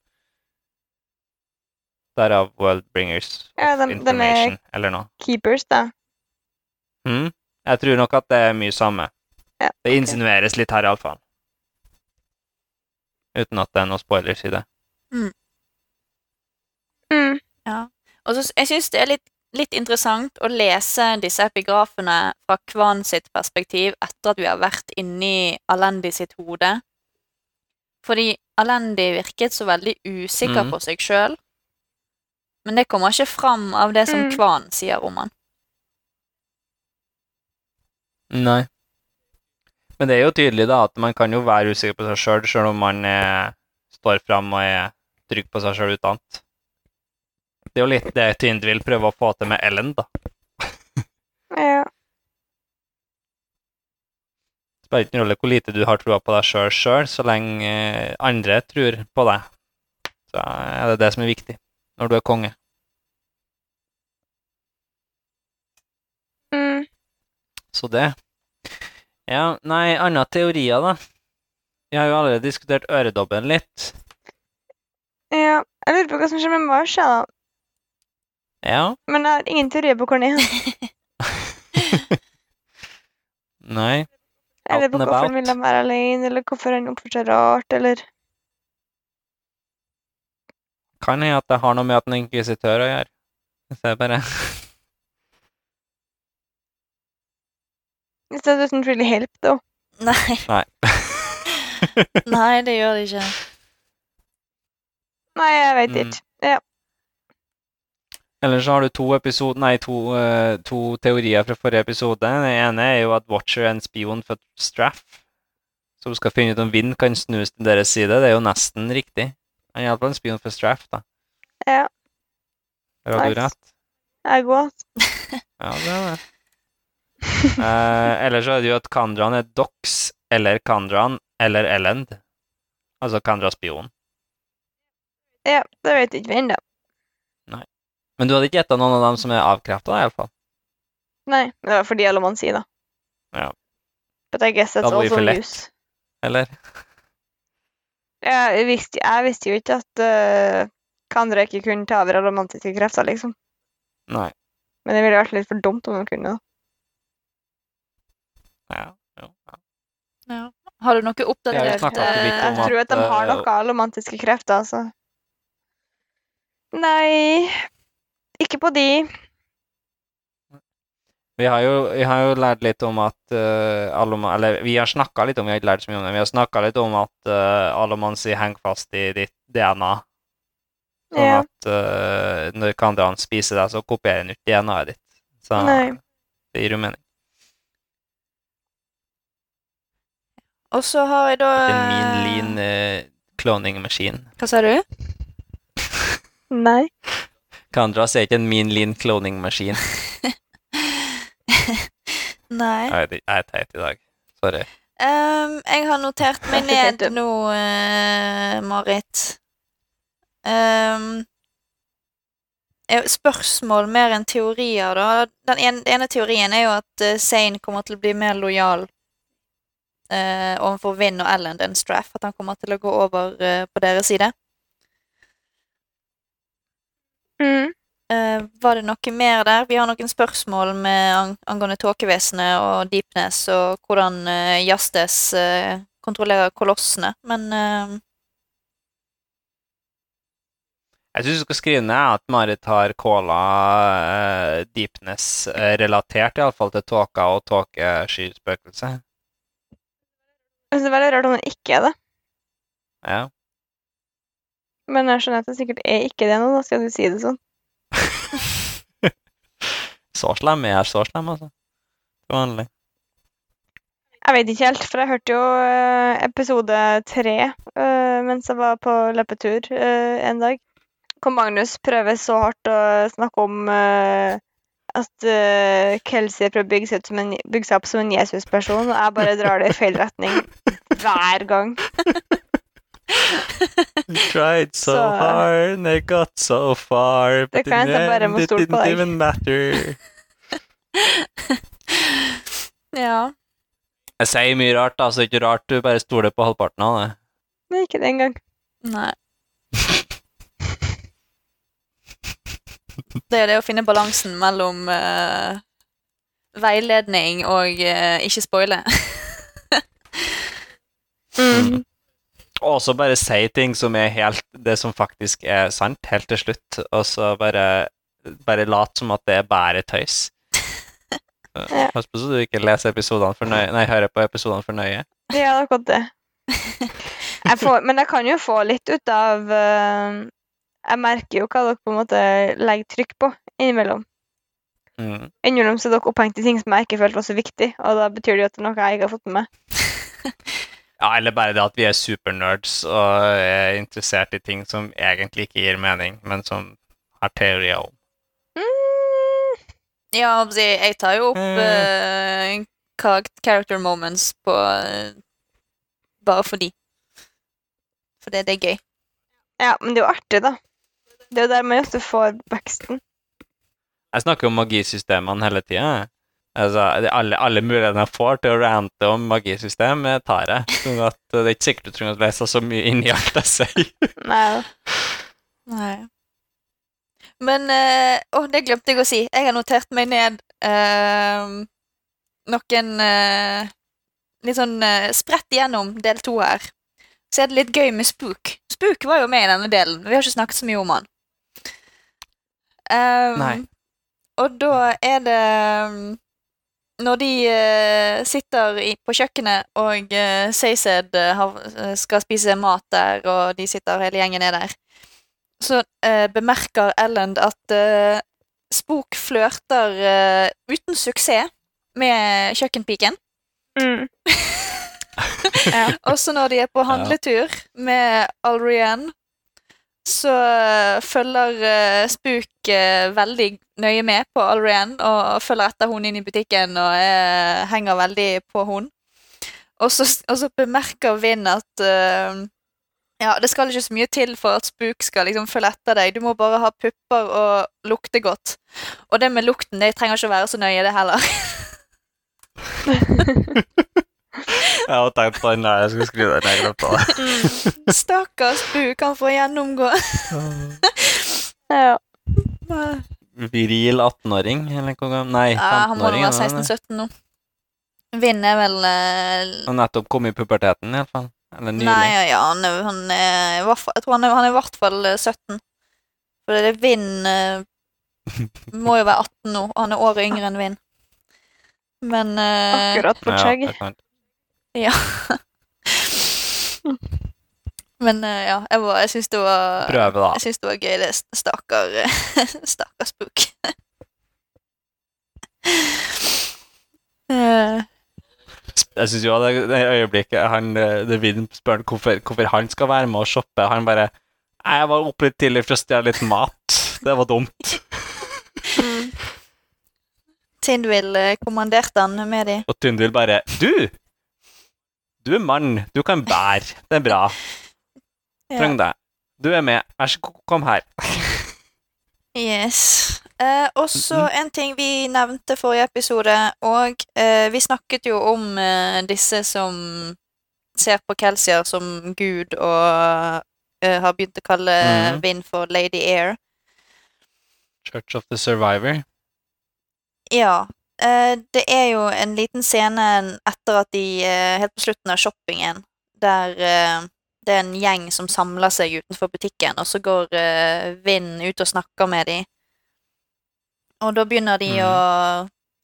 S2: Derav World Bringers
S3: Ja,
S2: of
S3: Information, de er-
S2: eller noe.
S3: Keepers, da.
S2: Mm? Jeg tror nok at det er mye samme.
S3: Ja,
S2: Det insinueres litt her, iallfall. Uten at det er noe spoilers i det.
S3: Mm.
S1: Og så, jeg syns det er litt, litt interessant å lese disse epigrafene fra Kvan sitt perspektiv etter at vi har vært inni Alendi sitt hode. Fordi Alendi virket så veldig usikker
S2: mm.
S1: på seg sjøl. Men det kommer ikke fram av det som
S3: Mm.
S1: Kvan sier om han.
S2: Nei. Men det er jo tydelig da at man kan jo være usikker på seg sjøl, sjøl om man eh, står fram og er trygg på seg sjøl utenat. Det er jo litt det Tyndvill prøver å få til med Ellen, da.
S3: Ja.
S2: Det spiller ikke noen rolle hvor lite du har troa på deg sjøl sjøl, så lenge eh, andre tror på deg. Så er det det som er viktig når du er konge.
S3: Mm.
S2: Så det. Ja, nei, andre teorier, da. Vi har jo allerede diskutert øredobben litt.
S3: ja. Jeg lurer på hva som skjer med Mars, jeg, da.
S2: Ja.
S3: Men jeg har ingen teorier på hvor den er. [laughs]
S2: Nei.
S3: Eller hvorfor han vil være alene, eller hvorfor han oppfører seg rart, eller
S2: Kan hende at det har noe med at han er inkvisitør å gjøre. Hvis det er bare
S3: It doesn't really help, though.
S1: Nei.
S2: Nei. [laughs]
S1: Nei, det gjør det ikke.
S3: Nei, jeg vet
S2: Mm.
S3: ikke.
S2: Eller så har du to episode, nei, to, uh, to teorier fra forrige episode. Den ene er jo at Watcher er en spion for Straff. Som skal finne ut om vind kan snus til deres side. Det er jo nesten riktig. Han er iallfall en spion for Straff, da.
S3: Ja.
S2: Har du rett?
S3: Jeg går.
S2: Ja, det er det. uh, eller så er det jo at Kandran er Dox eller Kandran eller Elend. Altså Kandra-spion.
S3: Ja, det vet ikke vi ennå.
S2: Men du hadde ikke gjetta noen av dem som er avkrefta, iallfall?
S3: Nei, det var fordi alle mann sier det.
S2: Ja.
S3: But I guess that's also
S2: for lett.
S3: news.
S2: Eller?
S3: Jeg visste, jeg visste jo ikke at uh, Kandra ikke kunne ta over romantiske krefter, liksom.
S2: Nei.
S3: Men det ville vært litt for dumt om hun kunne det.
S2: Ja, jo, ja.
S1: Ja. Har du noe oppdatert
S2: snakket
S3: Eh, Jeg tror at de har
S2: noe
S3: noe romantiske krefter, altså. Nei Ikke på de.
S2: Vi har jo, vi har jo lært litt om at uh, Aloma, Eller vi har snakka litt om vi har ikke lært så mye om det, vi har snakka litt om at uh, sier heng fast i ditt DNA. Sånn
S3: Ja.
S2: at uh, når Kandran spiser deg, så kopierer han ut DNA-et ditt. Så
S3: Nei.
S2: det gir jo mening.
S1: Og så har jeg da
S2: Min lean uh, cloning machine.
S1: Hva sa du?
S3: Nei.
S2: Kandras er ikke en mean lean cloning maskin. [laughs]
S1: Nei.
S2: Jeg vet ikke, jeg er teit i dag. Sorry.
S1: Um, jeg har notert meg [laughs] ned nå, uh, Marit. Eh, spørsmål mer enn teorier, da. Den ene, ene teorien er jo at uh, Zane kommer til å bli mer lojal uh, overfor Vinn og Ellen enn Straff. At han kommer til å gå over uh, på deres side.
S3: Mm.
S1: Uh, var det noe mer der? Vi har noen spørsmål med ang angående tåkevesenet og Deepness og hvordan uh, Jastes uh, kontrollerer kolossene, men uh...
S2: Jeg syns du skal skrive ned at Marit har calla uh, deepness uh, relatert iallfall til tåka og tåkeskyspøkelset.
S3: Jeg synes det er veldig rart om hun ikke er det.
S2: Ja.
S3: Men jeg skjønner at det sikkert er ikke det nå, da skal du si det sånn. [laughs]
S2: Så slem er jeg så slem, altså. Til vanlig.
S3: Jeg vet ikke helt, for jeg hørte jo eh, episode tre eh, mens jeg var på løpetur eh, en dag. Kom Magnus prøver så hardt å snakke om at uh, Kelsey prøver å bygge seg, en, bygge seg opp som en Jesus-person, og jeg bare drar det i feil retning [laughs] hver gang.
S2: Tried so,
S3: Så-
S2: hard and I got so far.
S3: Det kan jeg bare må
S2: it
S3: stole på
S2: didn't
S3: deg.
S2: even matter. [laughs]
S1: ja.
S2: Jeg sier mye rart, da, så det er ikke rart du bare stoler på halvparten av det.
S3: Nei, ikke det engang.
S1: Nei. Det er det å finne balansen mellom uh, veiledning og uh, ikke spoile. [laughs]
S3: Mm.
S2: Og så bare si ting som er helt det som faktisk er sant, helt til slutt, og så bare, bare lat som at det er bare tøys. [laughs]
S3: Ja.
S2: Pass på så du ikke leser episodene for nøye, nei, hører på episodene for nøye.
S3: Ja, det akkurat det. [laughs] Jeg får, men jeg kan jo få litt ut av eh, Jeg merker jo hva dere på en måte legger trykk på innimellom.
S2: Mm.
S3: Innimellom så er dere opphengt i ting som jeg ikke følte var så viktig, og da betyr det jo at det er noe jeg ikke har fått med meg. [laughs]
S2: Ja, eller bare det at vi er supernerds og er interessert i ting som egentlig ikke gir mening, men som har teorier om.
S3: Mm,
S1: Ja, jeg tar jo opp eh, uh, character moments på uh, Bare fordi. For det, det er gøy.
S3: ja, men det er jo artig, da. Det er jo der man ofte får veksten.
S2: Jeg snakker om magisystemene hele tida. Altså, alle, alle mulighetene jeg får til å rante om magisystem, tar jeg. Sånn at det er ikke sikkert du trenger å lese så mye inn i alt jeg sier. [laughs]
S3: Nei.
S1: Nei. Men eh, Å, det glemte jeg å si. Jeg har notert meg ned eh, noen eh, Litt sånn spredt igjennom del to her. Så er det litt gøy med Spook. Spook var jo med i denne delen. Vi har ikke snakket så mye om han. Um,
S2: Nei.
S1: Og da er det Når de eh, sitter i, på kjøkkenet, og uh, Seysed eh, eh, skal spise mat der, og de sitter hele gjengen er der, så eh, bemerker Ellen at eh, Spook flørter eh, uten suksess med kjøkkenpiken.
S3: Mm. [laughs]
S1: Også når de er på handletur med Alrianne, så eh, følger eh, Spook eh, veldig nøye med på Alrian og følger etter hun inn i butikken og eh, henger veldig på hun. Og så, og så bemerker Vinn at eh, ja, det skal ikke så mye til for at Spook skal liksom følge etter deg. Du må bare ha pupper og lukte godt. Og det med lukten, det trenger ikke å være så nøye, det heller. [laughs] [laughs]
S2: Jeg har tenkt på den der, jeg skulle skrive den, jeg glemte det.
S1: Stakkars du han får gjennomgå.
S3: Ja.
S2: Viril 18-åring, eller hvor gammel? Nei,
S1: Ja, han må
S2: 15-åring.
S1: være
S2: er det det?
S1: 16-17 nå. Vinn er vel uh...
S2: Han nettopp kom i puberteten, iallfall. Eller nylig.
S1: Nei, ja, ja, han, er- han er Jeg tror han er, han er i hvert fall eh, 17. For det er Vind eh, må jo være 18 nå. og Han er året yngre enn Vinn. Men uh...
S3: Akkurat på
S2: Ja,
S3: skjegg.
S2: sant.
S1: Ja. Men eh, ja, jeg, var- jeg syns det var
S2: Prøve, da.
S1: Jeg syns det var gøy, det st- stakkar [laughs] Stakkar spook. Eh,
S2: Jeg syns jo det, det øyeblikket han, eh, det Vin spør han hvorfor, hvorfor han skal være med og shoppe, han bare Jeg var oppe litt tidlig for å stjele litt mat. Det var dumt.
S3: Mm.
S1: Tindwill eh, kommanderte han med de.
S2: Og Tindvill bare Du! Du er mann. Du kan bære. Det er bra.
S1: Ja.
S2: Trenger deg. Du er med. Vær så god, kom her.
S1: Yes. Eh, og så en ting vi nevnte forrige episode, og eh, vi snakket jo om eh, disse som ser på Kelsier som gud, og eh, har begynt å kalle
S2: Mhm.
S1: Vind for Lady Air.
S2: Church of the Survivor.
S1: Ja. Eh, det er jo en liten scene etter at de eh, Helt på slutten av shoppingen, der eh, det er en gjeng som samler seg utenfor butikken, og så går Vind ut og snakker med dem. Og da begynner de
S2: mm.
S1: å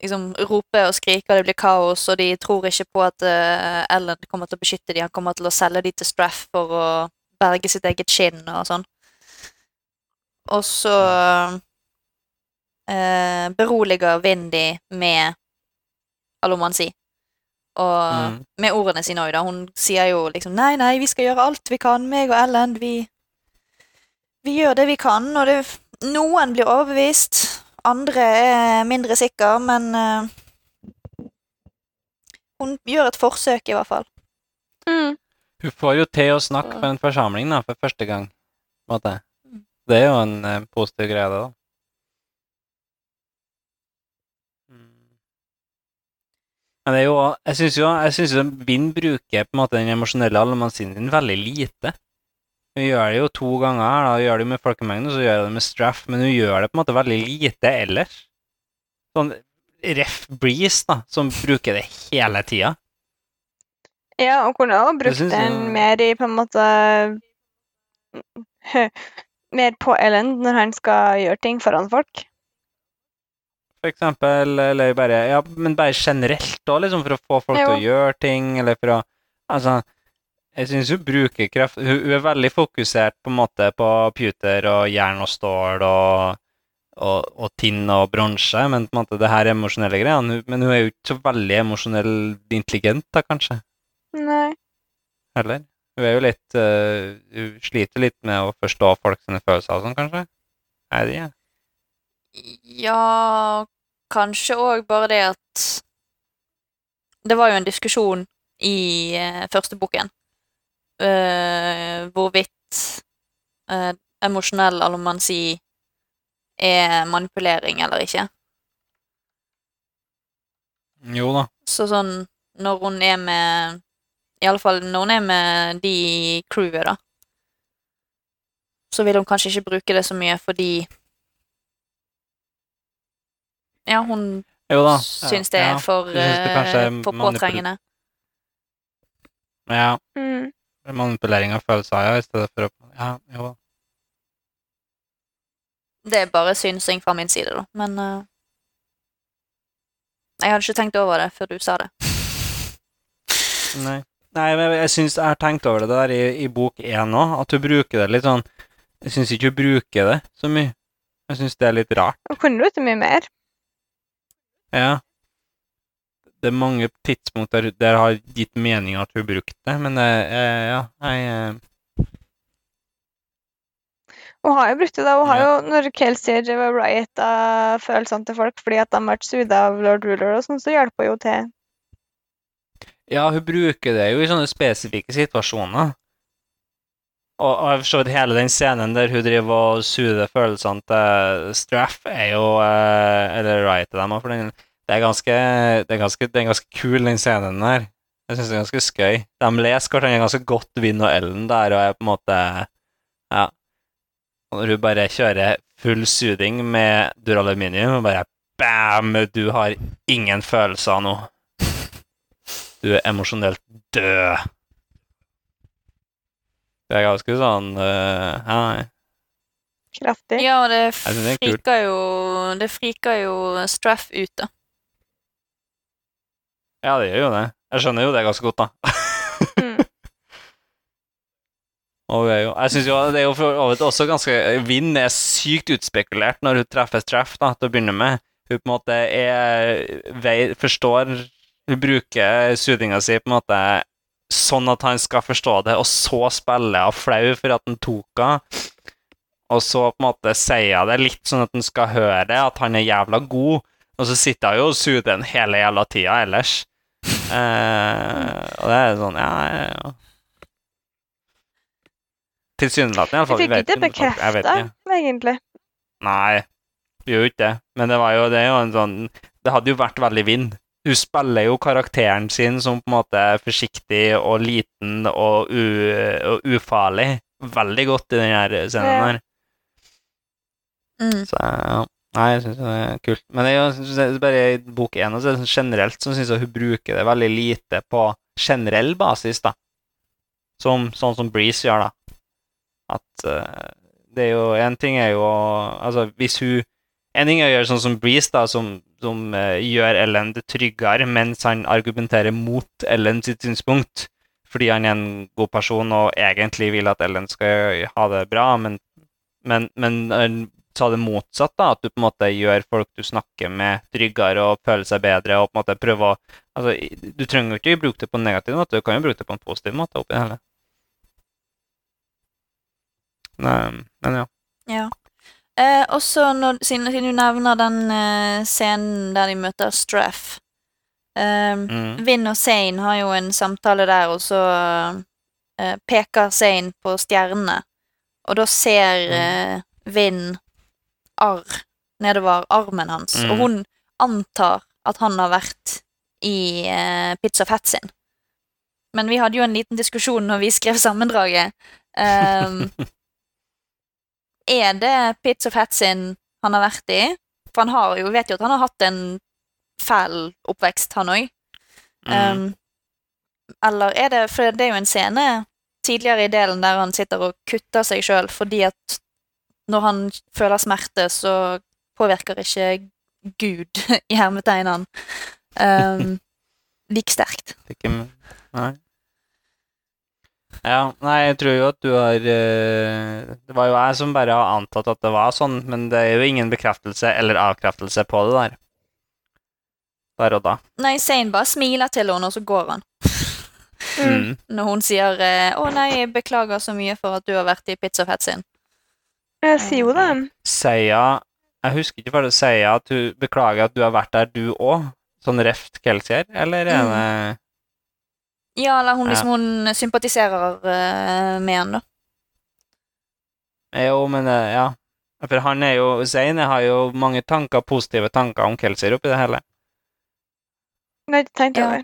S1: liksom rope og skrike, og det blir kaos, og de tror ikke på at Ellen kommer til å beskytte dem. Han kommer til å selge dem til Straff for å berge sitt eget skinn og sånn. Og så eh, beroliger Vindy med allomansi. Og
S2: Mm.
S1: med ordene sine òg, da. Hun sier jo liksom Nei, nei, vi skal gjøre alt vi kan, meg og Ellen. Vi, vi gjør det vi kan, og det, noen blir overbevist. Andre er mindre sikre, men eh, Hun gjør et forsøk, i hvert fall.
S3: Mm.
S2: Hun får jo til å snakke på en forsamling da, for første gang. måte. Det er jo en eh, positiv greie, det, da. Men jo Jeg syns jo, jeg synes jo Bind bruker på en måte den emosjonelle allemannsen sin veldig lite. Hun gjør det jo to ganger her, da. Hun gjør det med folkemengden, og så gjør hun det med straff, men hun gjør det på en måte veldig lite ellers. Sånn ref Breeze, da, som bruker det hele tida.
S3: Ja, og kunne også brukt den
S2: jeg-
S3: mer i på en måte [laughs] Mer på Ellen når han skal gjøre ting foran folk.
S2: For eksempel, eller bare Ja, men bare generelt òg, liksom, for å få folk til å gjøre ting, eller for å Altså, jeg syns hun bruker kraft hun, hun er veldig fokusert på en måte på puter og jern og stål og, og, og tinn og bronse, men på en måte det her emosjonelle greiene Men hun er jo ikke så veldig emosjonell intelligent, da, kanskje,
S3: Nei.
S2: heller. Hun er jo litt uh, Hun sliter litt med å forstå folk sine følelser og sånn, kanskje. Er det ikke?
S1: Ja, kanskje òg bare det at Det var jo en diskusjon i eh, første boken uh, hvorvidt uh, emosjonell allomansi er manipulering eller ikke.
S2: Jo da.
S1: Så sånn når hun er med I alle fall når hun er med de i crewet, da. Så vil hun kanskje ikke bruke det så mye fordi Ja, hun
S2: Jo da.
S1: syns det
S2: ja,
S1: er for, eh, for påtrengende.
S2: Ja.
S3: Mm.
S2: Manipulering av følelser, ja, i stedet for å Ja, jo.
S1: Det er bare synsing fra min side, da. Men uh, Jeg hadde ikke tenkt over det før du sa det. [laughs]
S2: Nei. Nei, men jeg syns jeg har tenkt over det der i, i bok én òg, at du bruker det litt sånn Jeg syns ikke du bruker det så mye. Jeg syns det er litt rart.
S3: Hun kunne du det mye mer.
S2: Ja. Det er mange tidspunkt der, har gitt mening at hun brukte det, men det, eh, ja, jeg eh,
S3: Hun har jo brukt det, da. Hun har
S2: Ja.
S3: jo, når Kelsier sier og av følelsene til folk fordi at de har vært suda av lord ruler og sånn, så hjelper hun jo til.
S2: Ja, hun bruker det jo i sånne spesifikke situasjoner. Og, og jeg forstår at hele den scenen der hun driver og suger følelsene til Straff, er jo eh, Eller Riot til dem, for den, det, er ganske, det, er ganske, det er ganske kul, den scenen der. Jeg syns det er ganske skøy. De leser hverandre ganske godt, Vinn og Ellen, der, og er på en måte Ja. Når hun bare kjører full suding med duraluminium, og bare Bam! Du har ingen følelser nå. du er emosjonelt død. Det er ganske sånn uh, Nei.
S3: Kraftig.
S1: Ja, og det
S2: er
S1: friker jo Det friker jo Straff ut, da.
S2: Ja, det gjør jo det. Jeg skjønner jo det ganske godt, da.
S3: Mm. [laughs]
S2: Og er jo, jeg synes jo det er jo for så også ganske Vinn er sykt utspekulert når hun treffer Straff, da, til å begynne med. Hun på en måte er vei, Forstår Hun bruker sudinga si på en måte sånn at han skal forstå det, og så spiller hun flau for at han tok henne. Og så på en måte sier jeg det litt sånn at han skal høre at han er jævla god. Og så sitter hun jo og suger den hele jævla tida ellers. [laughs] Eh, og det er sånn, ja, ja, ja. Tilsynelatende,
S3: Jeg
S2: iallfall.
S3: fikk ikke
S2: Jeg
S3: bekrefta, egentlig.
S2: Nei, vi gjorde ikke det. Men det var jo, det er jo en sånn Det hadde jo vært veldig vind. Hun spiller jo karakteren sin som på en måte forsiktig og liten og, og ufarlig veldig godt i den her scenen her.
S1: Mm.
S2: Så ja. Nei, jeg syns det er kult. Men det er jo bare i bok én og så er det sånn generelt så syns jeg hun bruker det veldig lite på generell basis, da. Som, sånn som Breeze gjør, da. At uh, det er jo En ting er jo Altså, hvis hun En ting er å gjøre sånn som Breeze, da, som, som eh, gjør Ellen det tryggere mens han argumenterer mot Ellen sitt synspunkt, fordi han er en god person og egentlig vil at Ellen skal ha det bra, men, men, men han ta det motsatt, da, at du på en måte gjør folk du snakker med, tryggere og føler seg bedre, og på en måte prøver å altså, Du trenger jo ikke bruke det på en negativ måte, du kan jo bruke det på en positiv måte oppi det hele. Nei, men ja.
S1: Ja. Eh, også når, siden, siden du nevner den eh, scenen der de møter Straff eh,
S2: Mm.
S1: Vinn og Zane har jo en samtale der, og så eh, peker Zane på stjernene. Og da ser eh, Vinn arr nedover armen hans,
S2: Mm.
S1: og hun antar at han har vært i eh, Pizza Fett sin. Men vi hadde jo en liten diskusjon når vi skrev sammendraget. Um, [laughs] er det Pits of Hats sin han har vært i? For han har jo, vet jo at han har hatt en fæl oppvekst, han òg.
S2: Mm.
S1: Um, eller er det For det er jo en scene tidligere i delen der han sitter og kutter seg sjøl fordi at når han føler smerte, så påvirker ikke Gud [laughs] i hermetegnene um, like sterkt.
S2: Ikke Nei. Ja, nei, jeg tror jo at du har eh, Det var jo jeg som bare har antatt at det var sånn, men det er jo ingen bekreftelse eller avkreftelse på det der. Der og da.
S1: Nei, Zain bare smiler til henne, og så går han. [laughs]
S2: Mm.
S1: Når hun sier eh, 'Å nei, jeg beklager så mye for at du har vært i Pizza Fat sin'.
S3: Jeg sier jo det.
S2: Seia Jeg husker ikke bare Seia at du beklager at du har vært der, du òg? Sånn reft Kelsier, eller er
S1: Mm. Ja, eller hun,
S2: Ja.
S1: liksom, hun sympatiserer uh, med han, da.
S2: Jo, men uh, ja. For han er jo Zaine har jo mange tanker, positive tanker om Kelsey oppi det hele.
S3: Det tenkte jeg
S1: Ja.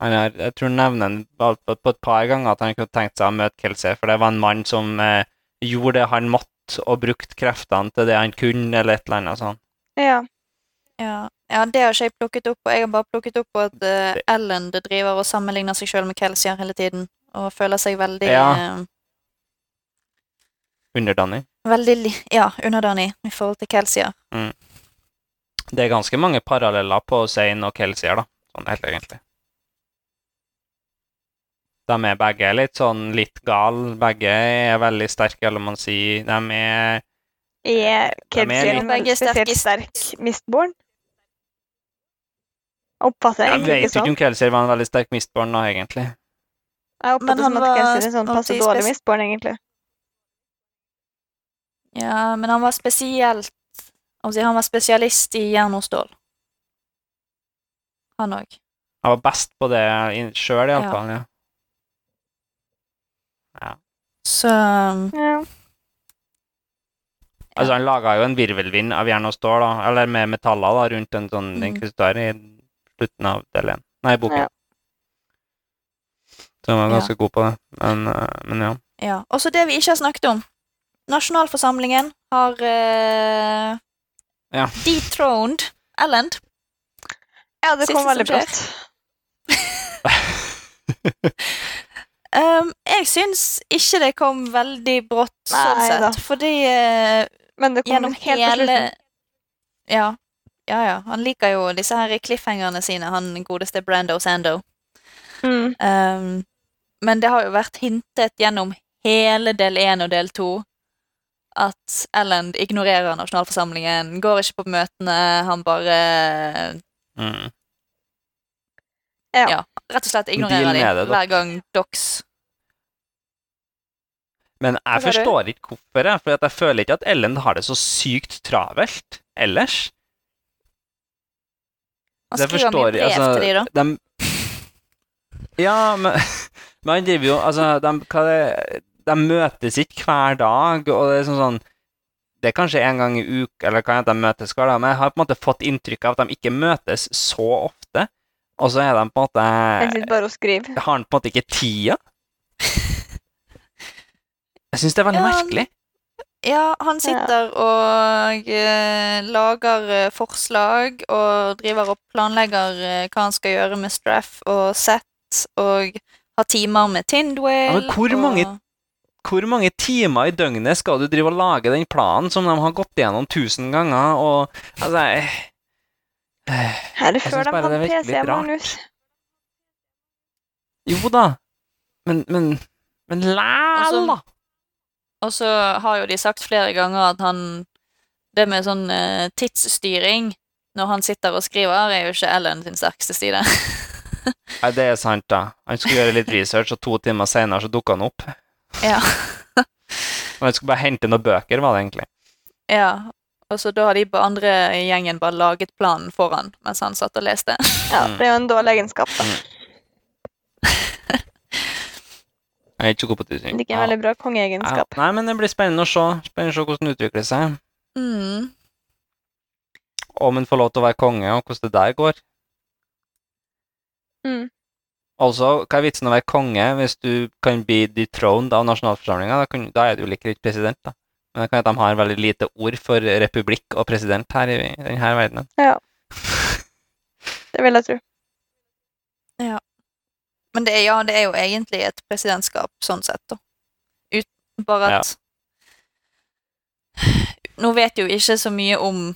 S2: Han har, jeg tror han nevner han på, på, på et par ganger at han kunne tenkt seg å møte Kelsier, for det var en mann som eh, gjorde det han måtte, og brukte kreftene til det han kunne, eller et eller annet sånt.
S3: Ja.
S1: Ja. Ja, det har ikke jeg plukket opp på. Jeg har bare plukket opp på at uh, Ellen det driver og sammenligner seg sjøl med Kelsier hele tiden, og føler seg veldig
S2: Ja.
S1: uh,
S2: Underdanig.
S1: Veldig li ja, underdanig i forhold til Kelsier.
S2: Det er ganske mange paralleller på Zain og Kelsier, da. Sånn helt egentlig. De er begge litt sånn litt gal. Begge er veldig sterke, eller man sier. De er
S3: yeah,
S2: De er
S3: Kelsier
S2: litt-
S1: Begge er sterke,
S3: sterk mistborn? Oppfatter jeg
S2: Jeg vet
S3: ikke
S2: ikke
S3: sånn.
S2: om Kelsier var en veldig sterk mistborn nå, egentlig.
S3: Jeg
S1: Men
S3: oppfatter
S1: han
S3: som at
S1: var
S3: Kelsier er sånn passe dårlig mistborn, egentlig.
S1: Ja, men han var spesielt altså, Han var spesialist i jern og stål. Han òg.
S2: Han var best på det sjøl, iallfall. Ja. Ja.
S1: Så
S3: Ja.
S2: Altså, han laga jo en virvelvind av jern og stål, da, eller med metaller, da, rundt en sånn inkvisitor i slutten av del én. Nei, boken.
S3: Ja.
S2: Så jeg var
S1: Ja.
S2: ganske god på det. Men, eh, men ja.
S1: Ja. Og så det vi ikke har snakket om. Nasjonalforsamlingen har uh,
S2: Ja.
S1: dethroned Elland.
S3: ja, det
S1: Siste
S3: kom veldig brått. [laughs]
S1: Um, jeg syns ikke det kom veldig brått sånn
S3: da.
S1: sett, fordi uh,
S3: Men det kom
S1: gjennom
S3: helt på
S1: hele
S3: slutten.
S1: ja, ja, ja. Han liker jo disse her cliffhangerne sine, han godeste Brando Sando.
S3: Mm.
S1: Um, men det har jo vært hintet gjennom hele del én og del to at Ellen ignorerer nasjonalforsamlingen, går ikke på møtene, han bare
S2: Mm.
S3: Ja.
S1: Ja. rett og slett ignorerer de
S2: det,
S1: hver gang Dox
S2: Men jeg forstår ikke hvorfor, jeg, for jeg føler ikke at Ellen har det så sykt travelt ellers.
S1: Han skriver mye
S2: forstår
S1: brev
S2: jeg, altså, ja, men, [laughs] men han driver jo Altså, de, det, de møtes ikke hver dag, og det er sånn sånn Det er kanskje en gang i uka, eller kan de møtes hver dag, men jeg har på en måte fått inntrykk av at de ikke møtes så ofte. Og så er de på en måte
S3: Jeg sitter bare og skriver.
S2: Har han på en måte ikke tida? [laughs] Jeg syns det er veldig
S1: Ja,
S2: merkelig.
S1: Ja, han sitter og eh, lager eh, forslag og driver og planlegger eh, hva han skal gjøre med Straff og Sett og har timer med Tindwell.
S2: Ja, men hvor
S1: og...
S2: mange- Hvor mange timer i døgnet skal du drive og lage den planen som de har gått gjennom tusen ganger, og altså jeg,
S3: Her er
S2: det
S3: før de hadde
S2: PC-manus?
S3: Magnus.
S2: Jo da, men Men, men læl, da!
S1: Og så har jo de sagt flere ganger at han Det med sånn eh, tidsstyring når han sitter og skriver, er jo ikke Ellen sin sterkeste side. [laughs]
S2: Nei, det er sant, da. Han skulle gjøre litt research, og to timer senere så dukka han opp.
S1: ja.
S2: Og [laughs] han skulle bare hente noen bøker, var det egentlig.
S1: ja. Og så da har de andre i gjengen bare laget planen for han mens han satt og leste.
S3: Ja,
S2: Mm.
S3: det er jo en dårlig egenskap, da.
S2: Jeg er ikke god på det.
S3: Det er ikke en veldig bra
S2: Ja.
S3: kongeegenskap.
S2: Nei, men det blir spennende å se. Spennende å se hvordan det utvikler seg.
S1: Mm.
S2: Om en får lov til å være konge, og hvordan det der går.
S3: Mm.
S2: Altså, hva er vitsen å være konge hvis du kan bli dethroned av nasjonalforsamlinga? Da, kan- da er du jo like president, da. Men det kan hende de har veldig lite ord for republikk og president her i, i denne verdenen. Ja.
S3: Det vil jeg tro.
S1: Men det er, ja, det er jo egentlig et presidentskap sånn sett, da. Ut, bare
S2: Ja.
S1: at Nå vet jo ikke så mye om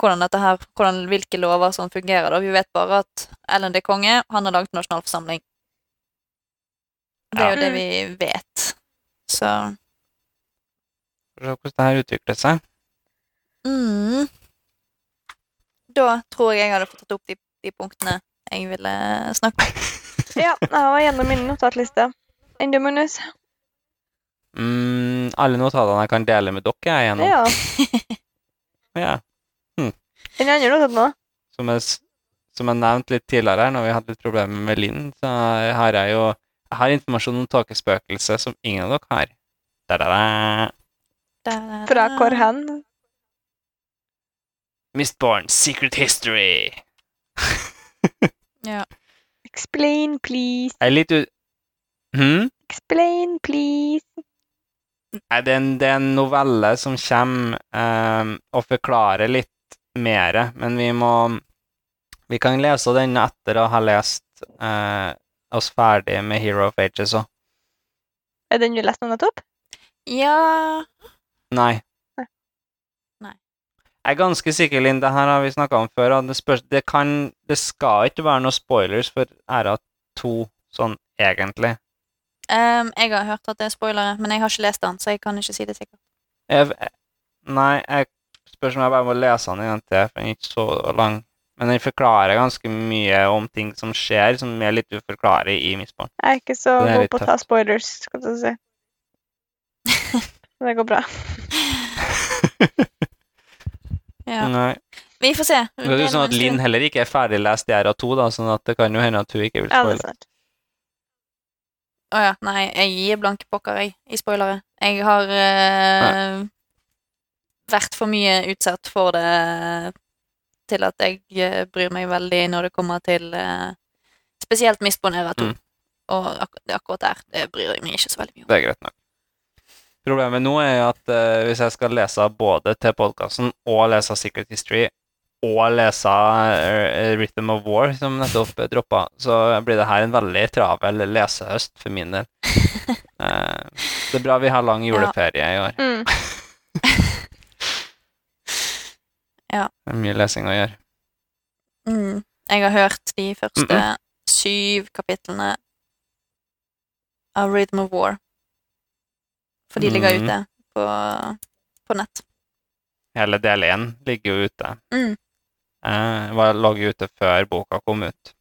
S1: hvordan dette her, hvordan, hvilke lover som fungerer. da. Vi vet bare at Ellen de konge, han har laget nasjonalforsamling. Det er jo det vi vet. Så
S2: se hvordan det her utvikler seg.
S1: mm. Da tror jeg jeg hadde fått tatt opp de, de punktene jeg ville snakke om. [laughs]
S3: Ja, jeg var gjennom min notatliste. Du,
S2: Mm, alle notatene jeg kan dele med dere, er jeg gjennom.
S3: Ja. [laughs]
S2: Ja.
S3: Den andre notaten òg.
S2: Som jeg, som jeg nevnte litt tidligere, her, når vi hadde litt problemer med Linn, så har jeg jo jeg har informasjon om tåkespøkelset som ingen av dere har. Da-da-da.
S1: Da-
S3: Fra hvor hen?
S2: Mistborn Secret History. [laughs]
S1: Ja.
S3: Explain, please.
S2: Jeg er litt ut... Hm?
S3: Explain, please.
S2: Nei, det det er en novelle som kommer ehm, og forklarer litt mer, men vi må Vi kan lese den etter å ha lest eh, oss ferdig med Hero of Ages òg.
S3: Er den du leste nå nettopp?
S1: ja.
S2: Nei. Jeg er ganske sikker, Linn, det her har vi snakka om før, det, spørs, det, kan, det skal ikke være noen spoilers for Æra 2 sånn egentlig.
S1: Um, jeg har hørt at det er spoilere, men jeg har ikke lest den, så jeg kan ikke si det sikkert.
S2: Jeg, nei, jeg spørs om jeg bare må lese den igjen til, for den er ikke så lang. Men den forklarer ganske mye om ting som skjer, som er litt uforklarlig i Mistborn.
S3: Jeg er ikke så
S2: er
S3: god på å ta spoilers, skal du si. [laughs] Det går bra. [laughs] [laughs]
S1: Ja.
S2: Nei.
S1: Vi får se.
S2: Det er jo sånn at Linn heller ikke er ferdiglest i RA2, da, sånn at det kan jo hende at hun ikke vil
S3: Ja,
S2: spoile.
S3: sant.
S1: Å ja, nei, jeg gir blanke pokker, jeg, i spoilere. Jeg har uh, vært for mye utsatt for det til at jeg eh, bryr meg veldig når det kommer til uh, spesielt Mistbonera 2.
S2: Mm.
S1: Og ak akkurat der, det bryr jeg meg ikke så veldig mye om.
S2: Det er greit nok. Problemet nå er at uh, hvis jeg skal lese både til podkasten og lese Secret History og lese eh, Rhythm of War, som nettopp droppa, så blir det her en veldig travel lesehøst for min del. Uh, [laughs] det er bra vi har lang juleferie i år.
S3: Mm. [laughs]
S2: Det er mye lesing å gjøre.
S1: Mm. Jeg har hørt de første
S2: mm
S1: syv kapitlene av Rhythm of War. For de ligger
S2: mm.
S1: ute på, på nett.
S2: Hele del én ligger jo ute.
S1: Mm.
S2: Eh, var lå ute før boka kom ut.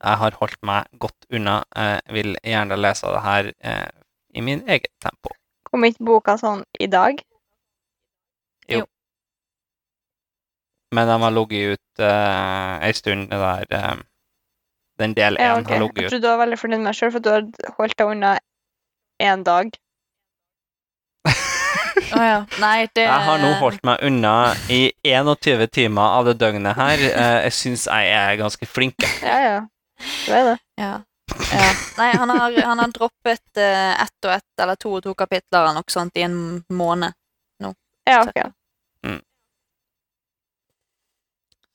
S2: Jeg har holdt meg godt unna. Jeg vil gjerne lese det her eh, i min eget tempo.
S3: Kom ikke boka sånn i dag? Jo.
S2: Men den har ligget ut eh, ei stund, det der eh, Den del én
S3: Ja, okay.
S2: har
S3: Jeg
S2: ligget ut.
S3: trodde du var veldig fornøyd med deg sjøl, for du har holdt deg unna én dag.
S1: Å ja. Nei, det
S2: Jeg har nå holdt meg unna i 21 timer av det døgnet her. Eh, jeg syns jeg er ganske flink.
S3: Ja, ja. Du er det.
S1: Ja. ja. Nei, han har, han har droppet uh, ett og ett eller to og to kapitler eller noe sånt i en måned.
S3: nå.
S1: Ja,
S3: ok.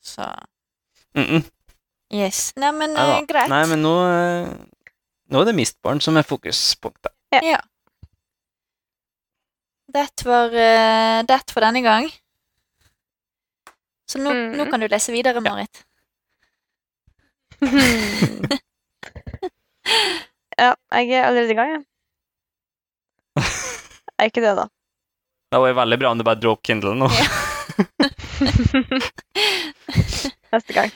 S1: Så
S2: Mm -mm.
S1: yes. Nei, men eh, greit.
S2: Nei, men nå, nå er det Mistborn som er fokuspunktet.
S1: Ja. Det var eh, det for denne gang. Så nå,
S3: Mm.
S1: nå kan du lese videre, Marit. [laughs]
S3: ja, jeg er allerede i gang, jeg. Jeg [laughs] er ikke det, da.
S2: Det var veldig bra om du bare dro opp Kindle nå. [laughs]
S3: Neste gang.